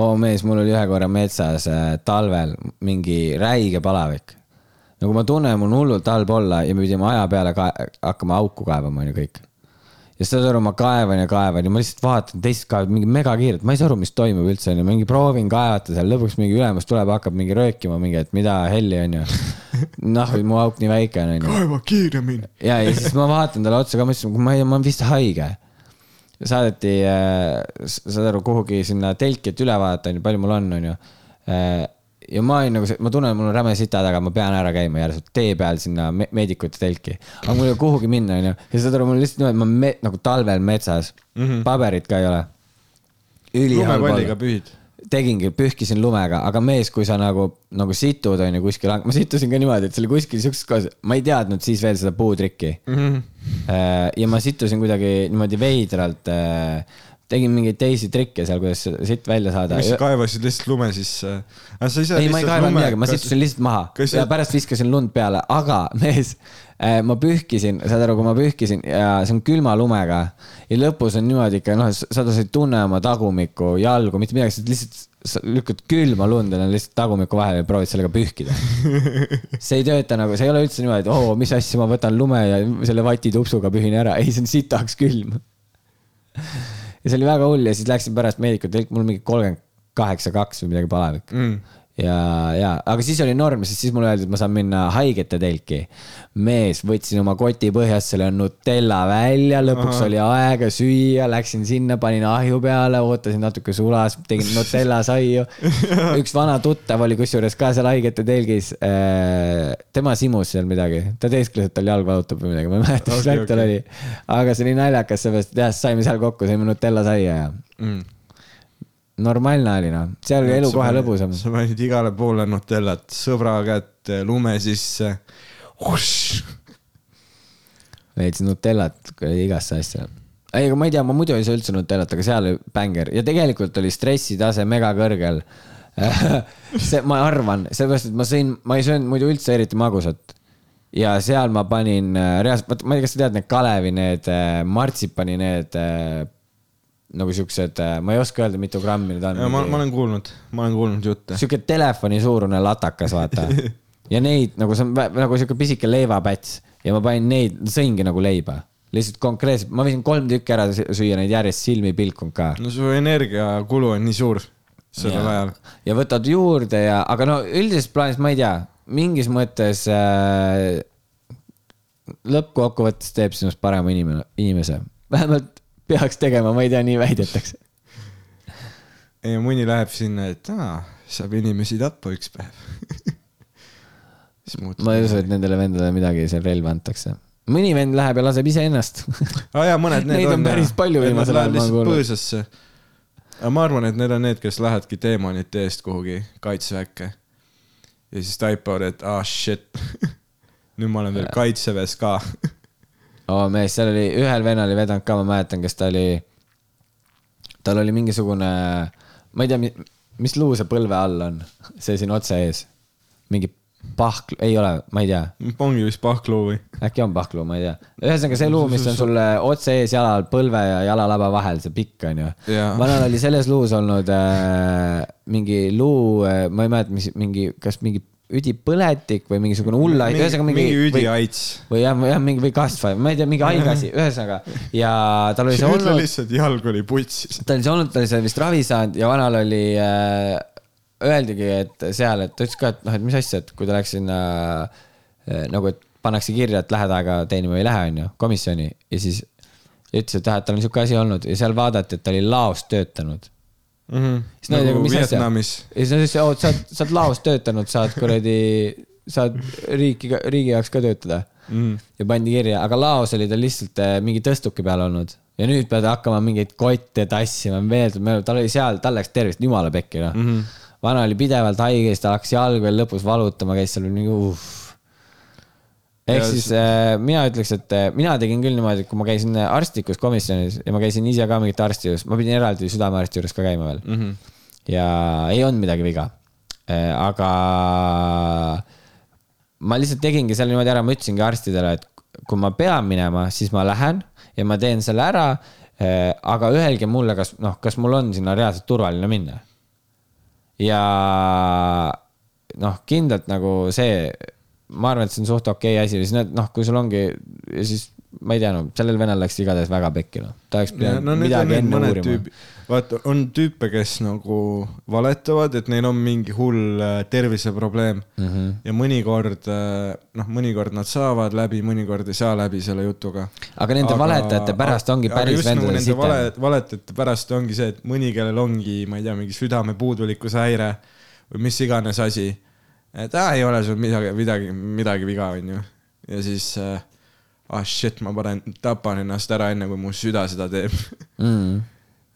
Speaker 2: Oo mees, mul oli ühe korra metsas äh, talvel mingi räige palavik. nagu ma tunnen, mul on hullult halb olla ja me pidime aja peale ka hakkama auku kaevama, onju kõik. ja saad aru, ma kaevan ja kaevan ja ma lihtsalt vaatan, teised kaevavad mingi megakiirelt, ma ei saa aru, mis toimub üldse, onju, mingi proovin kaevata seal, lõpuks mingi ülemus tuleb, hakkab mingi röökima mingi, et mida helli, onju. noh, mu auk nii väike on, onju.
Speaker 1: kaeva kiiremini.
Speaker 2: ja, ja siis ma vaatan talle otsa ka, mõtlesin, ma ei, ma olen vist haige. Saadeti äh,, saad aru, kuhugi sinna telki, et üle vaadata, onju, palju mul on, onju. ja ma olin nagu ma tunnen, mul on räme sita taga, ma pean ära käima järsult tee peal sinna me meedikute telki. aga mul ei ole kuhugi minna, onju. ja saad aru, mul lihtsalt niimoodi, ma me, nagu talvel metsas mm, -hmm. paberit ka ei ole.
Speaker 1: lumepalliga pühid.
Speaker 2: tegingi, pühkisin lumega, aga mees, kui sa nagu, nagu situd onju kuskil, ma situsin ka niimoodi, et see oli kuskil siukses kohas, ma ei teadnud siis veel seda puutrikki mm. -hmm. ja ma situsin kuidagi niimoodi veidralt, tegin mingeid teisi trikke seal, kuidas sitt välja saada.
Speaker 1: mis sa kaevasid lihtsalt lume sisse? ise
Speaker 2: ei, ma ei kaevanud midagi, ma situsin lihtsalt maha
Speaker 1: kas
Speaker 2: ja pärast viskasin lund peale, aga mees, ma pühkisin, saad aru, kui ma pühkisin ja see on külma lumega ja lõpus on niimoodi ikka noh, sa ei tunne oma tagumikku, jalgu, mitte midagi, sa lihtsalt sa lükkad külma lund ja lihtsalt tagumiku vahele ja proovid sellega pühkida. see ei tööta nagu, see ei ole üldse niimoodi, et oo, mis asja, ma võtan lume ja selle vatitupsuga pühin ära, ei, see on sitaks külm. ja see oli väga hull ja siis läksin pärast meedikute, mul mingi kolmkümmend kaheksa, kaks või midagi palavik
Speaker 1: mm..
Speaker 2: ja, ja, aga siis oli norm, sest siis mulle öeldi, et ma saan minna haigete telki. mees, võtsin oma koti põhjast selle Nutella välja, lõpuks
Speaker 1: Ahah.
Speaker 2: oli aega süüa, läksin sinna, panin ahju peale, ootasin natuke sulas, tegin Nutella saiu. üks vana tuttav oli kusjuures ka seal haigete telgis. tema simus seal midagi, ta teeskles, et tal jalg valutab või midagi, ma ei mäleta, mis värk tal oli. aga see oli naljakas, seepärast, et jah, saime seal kokku, sõime Nutella saia ja
Speaker 1: Mm.
Speaker 2: Normaalne oli noh, seal oli elu kohe lõbusam.
Speaker 1: sa panid igale poole Nutellat, sõbra kätte, lume sisse.
Speaker 2: veits Nutellat igasse asja. ei, aga ma ei tea, ma muidu ei saa üldse Nutellat, aga seal oli bänger ja tegelikult oli stressitase mega kõrgel. see, ma arvan, sellepärast, et ma sõin, ma ei söönud muidu üldse eriti magusat. ja seal ma panin äh, reaalselt, ma ei tea, kas sa tead need Kalevi need äh, martsipani need äh, nagu siuksed, ma ei oska öelda, mitu grammi need on.
Speaker 1: ma, ma olen kuulnud, ma olen kuulnud jutte.
Speaker 2: sihuke telefoni suurune latakas, vaata. ja neid nagu see on nagu sihuke pisike leivapäts ja ma panin neid, sõingi nagu leiba. lihtsalt konkreetselt, ma võisin kolm tükki ära sü- süüa neid järjest silmi pilkunud ka.
Speaker 1: no su energiakulu on nii suur sellel ajal.
Speaker 2: ja võtad juurde ja, aga no üldises plaanis ma ei tea, mingis mõttes äh, lõppkokkuvõttes teeb sinust parema inimene, inimese. vähemalt peaks tegema, ma ei tea, nii väidetakse.
Speaker 1: ja mõni läheb sinna, et aa, saab inimesi tappa üks päev.
Speaker 2: ma ei usu, et nendele vendadele midagi seal relva antakse. mõni vend läheb ja laseb iseennast
Speaker 1: aa jaa, mõned need
Speaker 2: Neid on päris palju viimasel ajal, ma olen kuulnud.
Speaker 1: põõsasse. aga ma arvan, et need on need, kes lähevadki teemonite eest kuhugi kaitseväkke. ja siis taipavad, et aa ah, shit. nüüd ma olen veel kaitseväes ka.
Speaker 2: oo mees, seal oli, ühel vennal oli vedanud ka, ma mäletan, kes ta oli, tal oli mingisugune, ma ei tea, mis luu see põlve all on? see siin otse ees. mingi pahk, ei ole, ma ei tea,
Speaker 1: ongi vist pahkluu või?
Speaker 2: äkki on pahkluu, ma ei tea. ühesõnaga see luu, mis on sul äh, otse ees jala all põlve ja jalalaba vahel, see pikk on ju. Vanal oli selles luus olnud äh, mingi luu äh,, ma ei mäleta, mis mingi, kas mingi üdipõletik või mingisugune hull asi, ühesõnaga mingi.
Speaker 1: mingi üdiaits.
Speaker 2: või jah, jah, mingi või kasvaja, ma ei tea, mingi haige asi, ühesõnaga ja tal oli see
Speaker 1: ütle
Speaker 2: olnud,
Speaker 1: lihtsalt, jalg oli putsis.
Speaker 2: ta oli see olnud, ta oli seal vist ravi saanud ja vanal oli äh,, öeldigi, et seal, et ta ütles ka, et noh, et mis asja, et kui ta läks sinna äh, nagu, et pannakse kirja, et lähed aega teenima ei lähe, onju, komisjoni ja siis ütles, et jah, et tal on sihuke asi olnud ja seal vaadati, et ta oli laos töötanud. Siis nad
Speaker 1: nagu
Speaker 2: mis asja?
Speaker 1: Vietnamis.
Speaker 2: ja siis nad ütlesid, et sa oled, sa oled laos töötanud, saad kuradi, saad riiki, riigi jaoks ka töötada
Speaker 1: mm..
Speaker 2: ja pandi kirja, aga laos oli ta lihtsalt äh, mingi tõstuki peal olnud ja nüüd pead hakkama mingeid kotte tassima, meeldib, tal oli seal, tal läks tervist jumala pekki noh mm -hmm. vana oli pidevalt haige, siis ta hakkas jalgu veel lõpus valutama, käis seal mingi uh. Ehk siis äh, mina ütleks, et äh, mina tegin küll niimoodi, et kui ma käisin äh, arstlikus komisjonis ja ma käisin ise ka mingit arsti juures, ma pidin eraldi südamearsti juures ka käima veel mm. -hmm. ja ei olnud midagi viga. aga ma lihtsalt tegingi selle niimoodi ära, ma ütlesingi arstidele, et kui ma pean minema, siis ma lähen ja ma teen selle ära. aga öelge mulle, kas noh, kas mul on sinna reaalselt turvaline minna. ja noh, kindlalt nagu see, ma arvan, et see on suht okei okay asi, siis need noh, kui sul ongi ja siis ma ei tea, no sellel venel läks igatahes väga pekki noh, ta oleks pidanud
Speaker 1: no
Speaker 2: midagi enne uurima
Speaker 1: tüübid, vaata, on tüüpe, kes nagu valetavad, et neil on mingi hull äh, terviseprobleem mm. -hmm. ja mõnikord, noh, mõnikord nad saavad läbi, mõnikord ei saa läbi selle jutuga.
Speaker 2: aga nende valetajate pärast ongi päris vendadel
Speaker 1: nagu nende vale,
Speaker 2: sitem.
Speaker 1: valetajate pärast ongi see, et mõni, kellel ongi, ma ei tea, mingi südamepuudulikkuse häire või mis iganes asi. Et aa, ei ole sul midagi, midagi, midagi viga, onju. ja siis äh,, ah shit, ma panen, tapan ennast ära, enne kui mu süda seda teeb
Speaker 2: Mm.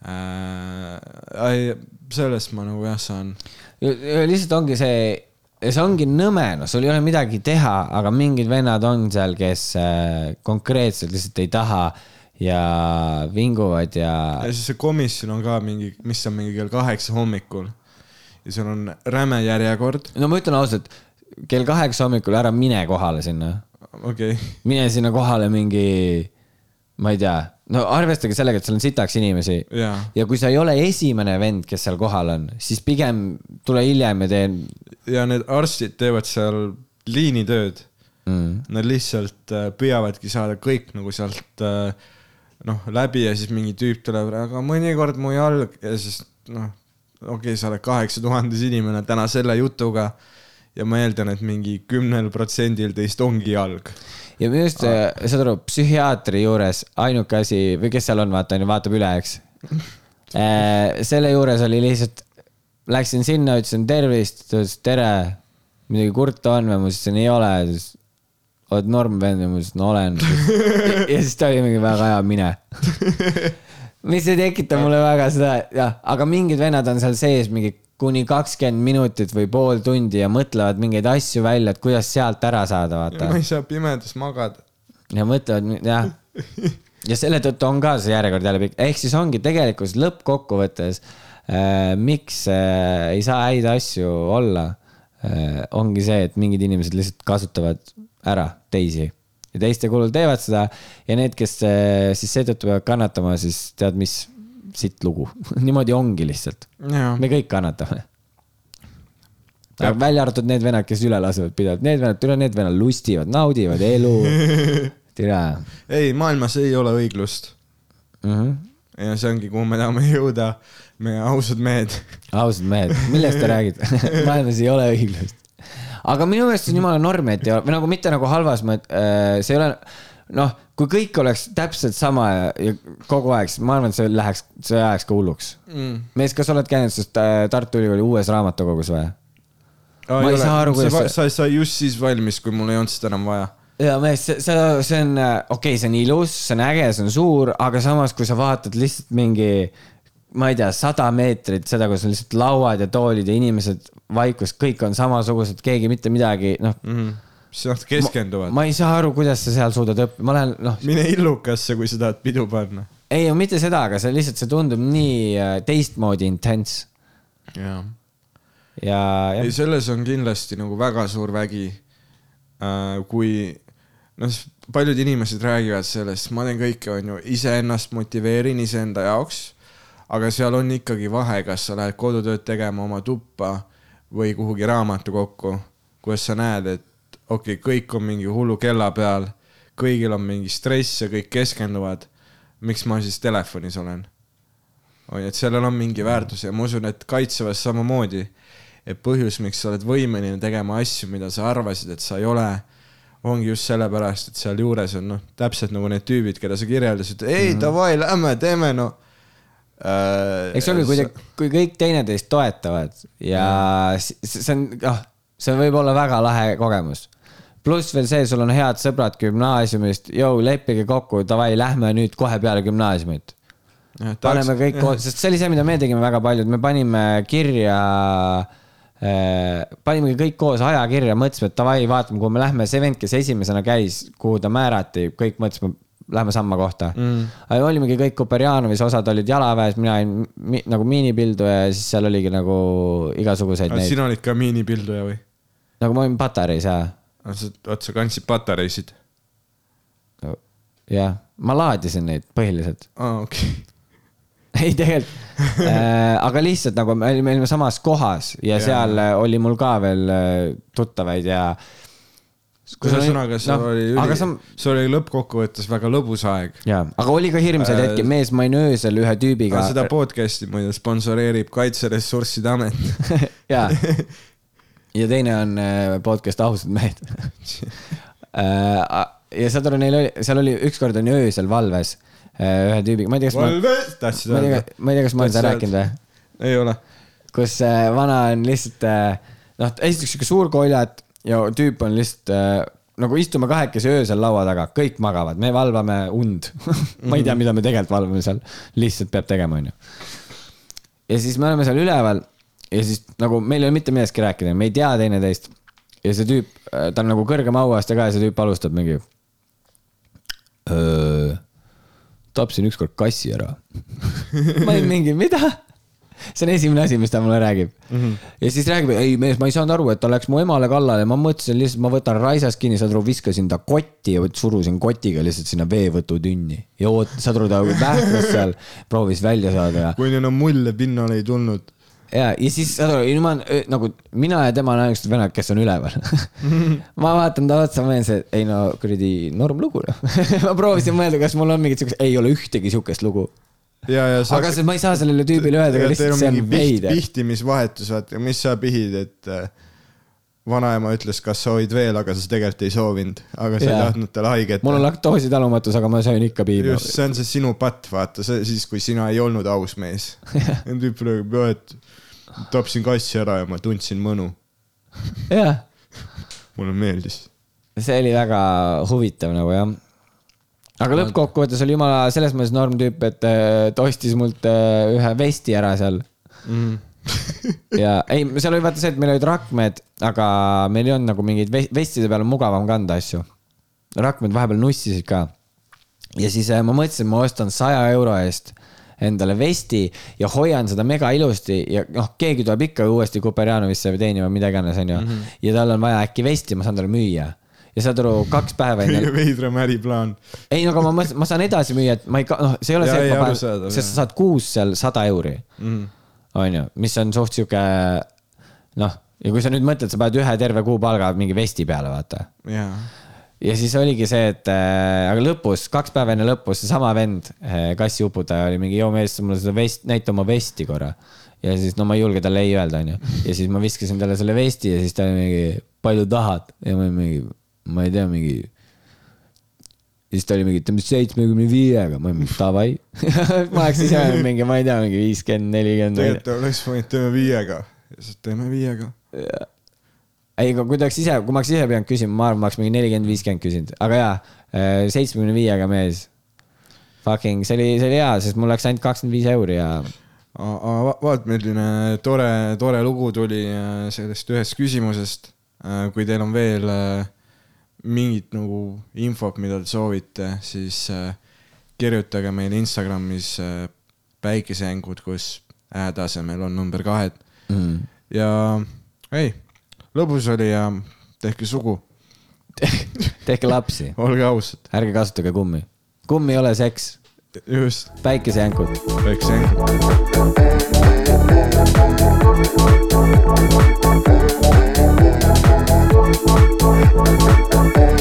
Speaker 1: äh,. sellest ma nagu jah saan.
Speaker 2: lihtsalt ongi see, see ongi nõme, no sul ei ole midagi teha, aga mingid vennad on seal, kes äh, konkreetselt lihtsalt ei taha ja vinguvad ja
Speaker 1: ja siis see komisjon on ka mingi, mis on mingi kell kaheksa hommikul ja seal on räme järjekord,
Speaker 2: no ma ütlen ausalt, kell kaheksa hommikul ära mine kohale sinna,
Speaker 1: okei okay.,
Speaker 2: mine sinna kohale mingi, ma ei tea, no arvestage sellega, et seal on sitaks inimesi
Speaker 1: jaa.
Speaker 2: ja kui sa ei ole esimene vend, kes seal kohal on, siis pigem tule hiljem ja tee
Speaker 1: ja need arstid teevad seal liinitööd
Speaker 2: mm..
Speaker 1: Nad lihtsalt äh, püüavadki saada kõik nagu sealt äh, noh, läbi ja siis mingi tüüp tuleb, aga mõnikord mu jalg ja siis noh, okei okay,, sa oled kaheksa tuhandes inimene täna selle jutuga ja ma eeldan, et mingi kümnel protsendil teist ongi jalg.
Speaker 2: ja minu arust, saad aru, psühhiaatri juures ainuke asi või kes seal on, vaata, onju, vaatab üle, eks. selle juures oli lihtsalt, läksin sinna, ütlesin tervist, ta ütles tere, midagi kurta on või, ma ütlesin ei ole, oled normvend ja ma ütlesin no olen. ja siis ta oli mingi väga hea, mine. mis ei tekita mulle väga seda, jah, aga mingid vennad on seal sees mingi kuni kakskümmend minutit või pool tundi ja mõtlevad mingeid asju välja, et kuidas sealt ära saada, vaata
Speaker 1: ma ei saa pimedas magada.
Speaker 2: ja mõtlevad, jah. ja selle tõttu on ka see järjekord jälle pikk, ehk siis ongi tegelikult lõppkokkuvõttes äh,, miks äh, ei saa häid asju olla äh,, ongi see, et mingid inimesed lihtsalt kasutavad ära teisi ja teiste kulul teevad seda ja need, kes äh, siis seetõttu peavad kannatama, siis tead mis, sitt lugu, niimoodi ongi lihtsalt, me kõik kannatame. välja arvatud need vennad, kes üle lasevad pidevalt, need vennad, tule need vennad lustivad, naudivad elu. tere
Speaker 1: ei, maailmas ei ole õiglust
Speaker 2: mm. -hmm.
Speaker 1: ja see ongi, kuhu me tahame jõuda, meie ausad mehed.
Speaker 2: ausad mehed, millest te räägite? maailmas ei ole õiglust. Aga minu meelest on jumala norm, et ei ole, või nagu mitte nagu halvas mõttes, see ei ole, noh, kui kõik oleks täpselt sama ja, ja kogu aeg, siis ma arvan, et see läheks, see ajaks ka hulluks mm.. mees, kas oled käinud sellest äh, Tartu Ülikooli uues raamatukogus või? Ma ei saa aru, kuidas see-,
Speaker 1: sa sai just siis valmis, kui mul ei olnud seda enam vaja.
Speaker 2: ja mees, see, see, see on, okei okay,, see on ilus, see on äge, see on suur, aga samas, kui sa vaatad lihtsalt mingi, ma ei tea, sada meetrit seda, kus on lihtsalt lauad ja toolid ja inimesed, vaikus, kõik on samasugused, keegi mitte midagi, noh.
Speaker 1: siis nad keskenduvad.
Speaker 2: ma ei saa aru, kuidas sa seal suudad õppida, ma olen, noh,
Speaker 1: mine illukasse, kui sa tahad pidu panna.
Speaker 2: ei, mitte seda, aga see lihtsalt, see tundub nii äh, teistmoodi intens. ja, ja
Speaker 1: ei, selles on kindlasti nagu väga suur vägi. kui noh, paljud inimesed räägivad sellest, ma teen kõike, onju, iseennast motiveerin iseenda jaoks. Aga seal on ikkagi vahe, kas sa lähed kodutööd tegema oma tuppa või kuhugi raamatukokku, kus sa näed, et okei okay,, kõik on mingi hullu kella peal, kõigil on mingi stress ja kõik keskenduvad. miks ma siis telefonis olen? on ju, et sellel on mingi väärtus ja ma usun, et kaitseväes samamoodi. et põhjus, miks sa oled võimeline tegema asju, mida sa arvasid, et sa ei ole, ongi just sellepärast, et sealjuures on noh, täpselt nagu need tüübid, keda sa kirjeldasid, ei
Speaker 2: Mhm.
Speaker 1: davai, lähme teeme äh,.
Speaker 2: Eks ongi, kui te, kui kõik teineteist toetavad ja s- see on, noh, see võib olla väga lahe kogemus. pluss veel see, sul on head sõbrad gümnaasiumist, jõu, leppige kokku, davai, lähme nüüd kohe peale gümnaasiumit. paneme kõik koos, sest see oli see, mida me tegime väga paljud, me panime kirja äh, panimegi kõik koos ajakirja, mõtlesime, et davai, vaatame, kuhu me lähme, see vend, kes esimesena käis, kuhu ta määrati, kõik mõtlesime, lähme samma kohta mm.. olimegi kõik Kuperjanovis, osad olid jalaväes, mina olin mi, nagu miinipilduja ja siis seal oligi nagu igasuguseid neid,
Speaker 1: sina olid ka miinipilduja või?
Speaker 2: nagu ma olin patareis ja,
Speaker 1: oot, sa kandsid patareisid?
Speaker 2: jah, ma laadisin neid põhiliselt.
Speaker 1: aa, okei.
Speaker 2: ei tegelikult äh,, aga lihtsalt nagu me olime, me olime samas kohas ja
Speaker 1: Jaa.
Speaker 2: seal oli mul ka veel äh, tuttavaid ja.
Speaker 1: ühesõnaga, sul oli
Speaker 2: aga
Speaker 1: üli
Speaker 2: sa,
Speaker 1: sul oli lõppkokkuvõttes väga lõbus aeg.
Speaker 2: jaa, aga oli ka hirmsaid
Speaker 1: Äh,
Speaker 2: hetki, mees, ma olin öösel ühe tüübiga.
Speaker 1: seda podcast'i muide sponsoreerib Kaitseressursside Amet.
Speaker 2: jaa. ja teine on äh, podcast Ausad mehed. ja saad aru, neil oli, seal oli, ükskord oli öösel valves äh, ühe tüübiga, ma ei tea, kas ma,
Speaker 1: Valves, tahtsid
Speaker 2: ma tea
Speaker 1: öelda?,
Speaker 2: ma ei tea, kas ma olen seda
Speaker 1: Tahtsid
Speaker 2: rääkinud või?
Speaker 1: ei ole.
Speaker 2: kus äh, vana on lihtsalt äh, noh, esiteks sihuke suur koljat ja tüüp on lihtsalt äh, nagu istume kahekesi öösel laua taga, kõik magavad, me valvame und. ma ei tea, mida me tegelikult valvame seal, lihtsalt peab tegema, onju. ja siis me oleme seal üleval ja siis nagu meil ei ole mitte millestki rääkida, me ei tea teineteist. ja see tüüp, ta on nagu kõrgema auaste ka ja see tüüp alustab mingi. tapsin ükskord kassi ära. ma olin mingi, mida? See on esimene asi, mis ta mulle räägib mm. -hmm. ja siis räägib, ei mees, ma ei saanud aru, et ta läks mu emale kallale, ma mõtlesin lihtsalt, ma võtan raisast kinni, saad aru, viskasin ta kotti ja surusin kotiga lihtsalt sinna veevõtutünni. ja oot, saad aru, ta vähklas seal, proovis välja saada ja,
Speaker 1: kuni enam mulle pinnale ei tulnud.
Speaker 2: ja, ja siis saad aru, ma öö, nagu mina ja tema on ainukesed vennad, kes on üleval. ma vaatan ta otsa, ma olen see, ei no kuradi norm lugu noh. ma proovisin mõelda, kas mul on mingit siukest, ei ole ühtegi siukest lugu.
Speaker 1: ja, ja sa
Speaker 2: aga see, ma ei saa sellele tüübile öelda, aga lihtsalt see on veider.
Speaker 1: pihtimisvahetus, vaata, mis sa pihid, et äh, vanaema ütles, kas soovid veel, aga sa tegelikult ei soovinud, aga sa ei
Speaker 2: Jaa.
Speaker 1: tahtnud talle haiget
Speaker 2: mul on laktoositalumatus, aga ma söön ikka piima.
Speaker 1: just, see on see sinu patt, vaata, see siis, kui sina ei olnud aus mees. tüüp räägib, et tapsin kassi ära ja ma tundsin mõnu.
Speaker 2: jah,
Speaker 1: mulle meeldis.
Speaker 2: see oli väga huvitav nagu jah. Aga lõppkokkuvõttes oli jumala selles mõttes normtüüp, et äh, ta ostis mult äh, ühe vesti ära seal.
Speaker 1: Mm.
Speaker 2: ja ei, seal oli vaata see, et meil olid rakmed, aga meil ei olnud nagu mingeid ve- vestide peal on mugavam kanda asju. rakmed vahepeal nussisid ka. ja siis äh, ma mõtlesin, ma ostan saja euro eest endale vesti ja hoian seda mega ilusti ja noh, keegi tuleb ikka uuesti Kuperjanovisse või teenima, mida iganes, onju. ja tal on vaja äkki vesti, ma saan talle müüa. Ja saad aru, kaks päeva enne
Speaker 1: kõige veidram äriplaan.
Speaker 2: ei, no aga ma ma saan edasi müüa, et ma ei, noh, see ei ole
Speaker 1: Jaa,
Speaker 2: see, et ma panen, sest sa saad kuus seal sada euri
Speaker 1: Mm..
Speaker 2: onju, mis on suht sihuke noh, ja kui sa nüüd mõtled, sa paned ühe terve kuupalga mingi vesti peale, vaata.
Speaker 1: jaa.
Speaker 2: ja siis oligi see, et äh, aga lõpus, kaks päeva enne lõppu, seesama vend äh,, kassiuputaja oli mingi, joo mees, mulle seda vest, näita oma vesti korra. ja siis no ma ei julge talle ei öelda, onju. ja siis ma viskasin talle selle vesti ja siis ta oli mingi, palju tahad ja ma mingi, ma ei tea, mingi ja siis ta oli mingi, teeme seitsmekümne viiega, ma olin mingi davai. ma oleks ise öelnud mingi, ma ei tea, mingi viiskümmend, nelikümmend.
Speaker 1: tegelikult oleks võinud teeme viiega. siis teeme viiega.
Speaker 2: ei, aga kui ta oleks ise, kui ma oleks ise pidanud küsima, ma arvan, ma oleks mingi nelikümmend, viiskümmend küsinud, aga jaa, seitsmekümne viiega mees. Fucking, see oli, see oli hea, sest mul läks ainult kakskümmend viis euri ja
Speaker 1: vaat, milline tore, tore lugu tuli äh, sellest ühest küsimusest. kui teil on veel äh, mingit nagu infot, mida te soovite, siis äh, kirjutage meile Instagramis äh, päikesejängud, kus ä tasemel on number kahed
Speaker 2: mm..
Speaker 1: ja ei, lõbus oli ja tehke sugu,
Speaker 2: tehke lapsi,
Speaker 1: olge ausad,
Speaker 2: ärge kasutage kummi. kumm ei ole seks,
Speaker 1: just,
Speaker 2: päikesejänkud.
Speaker 1: väikse
Speaker 3: back.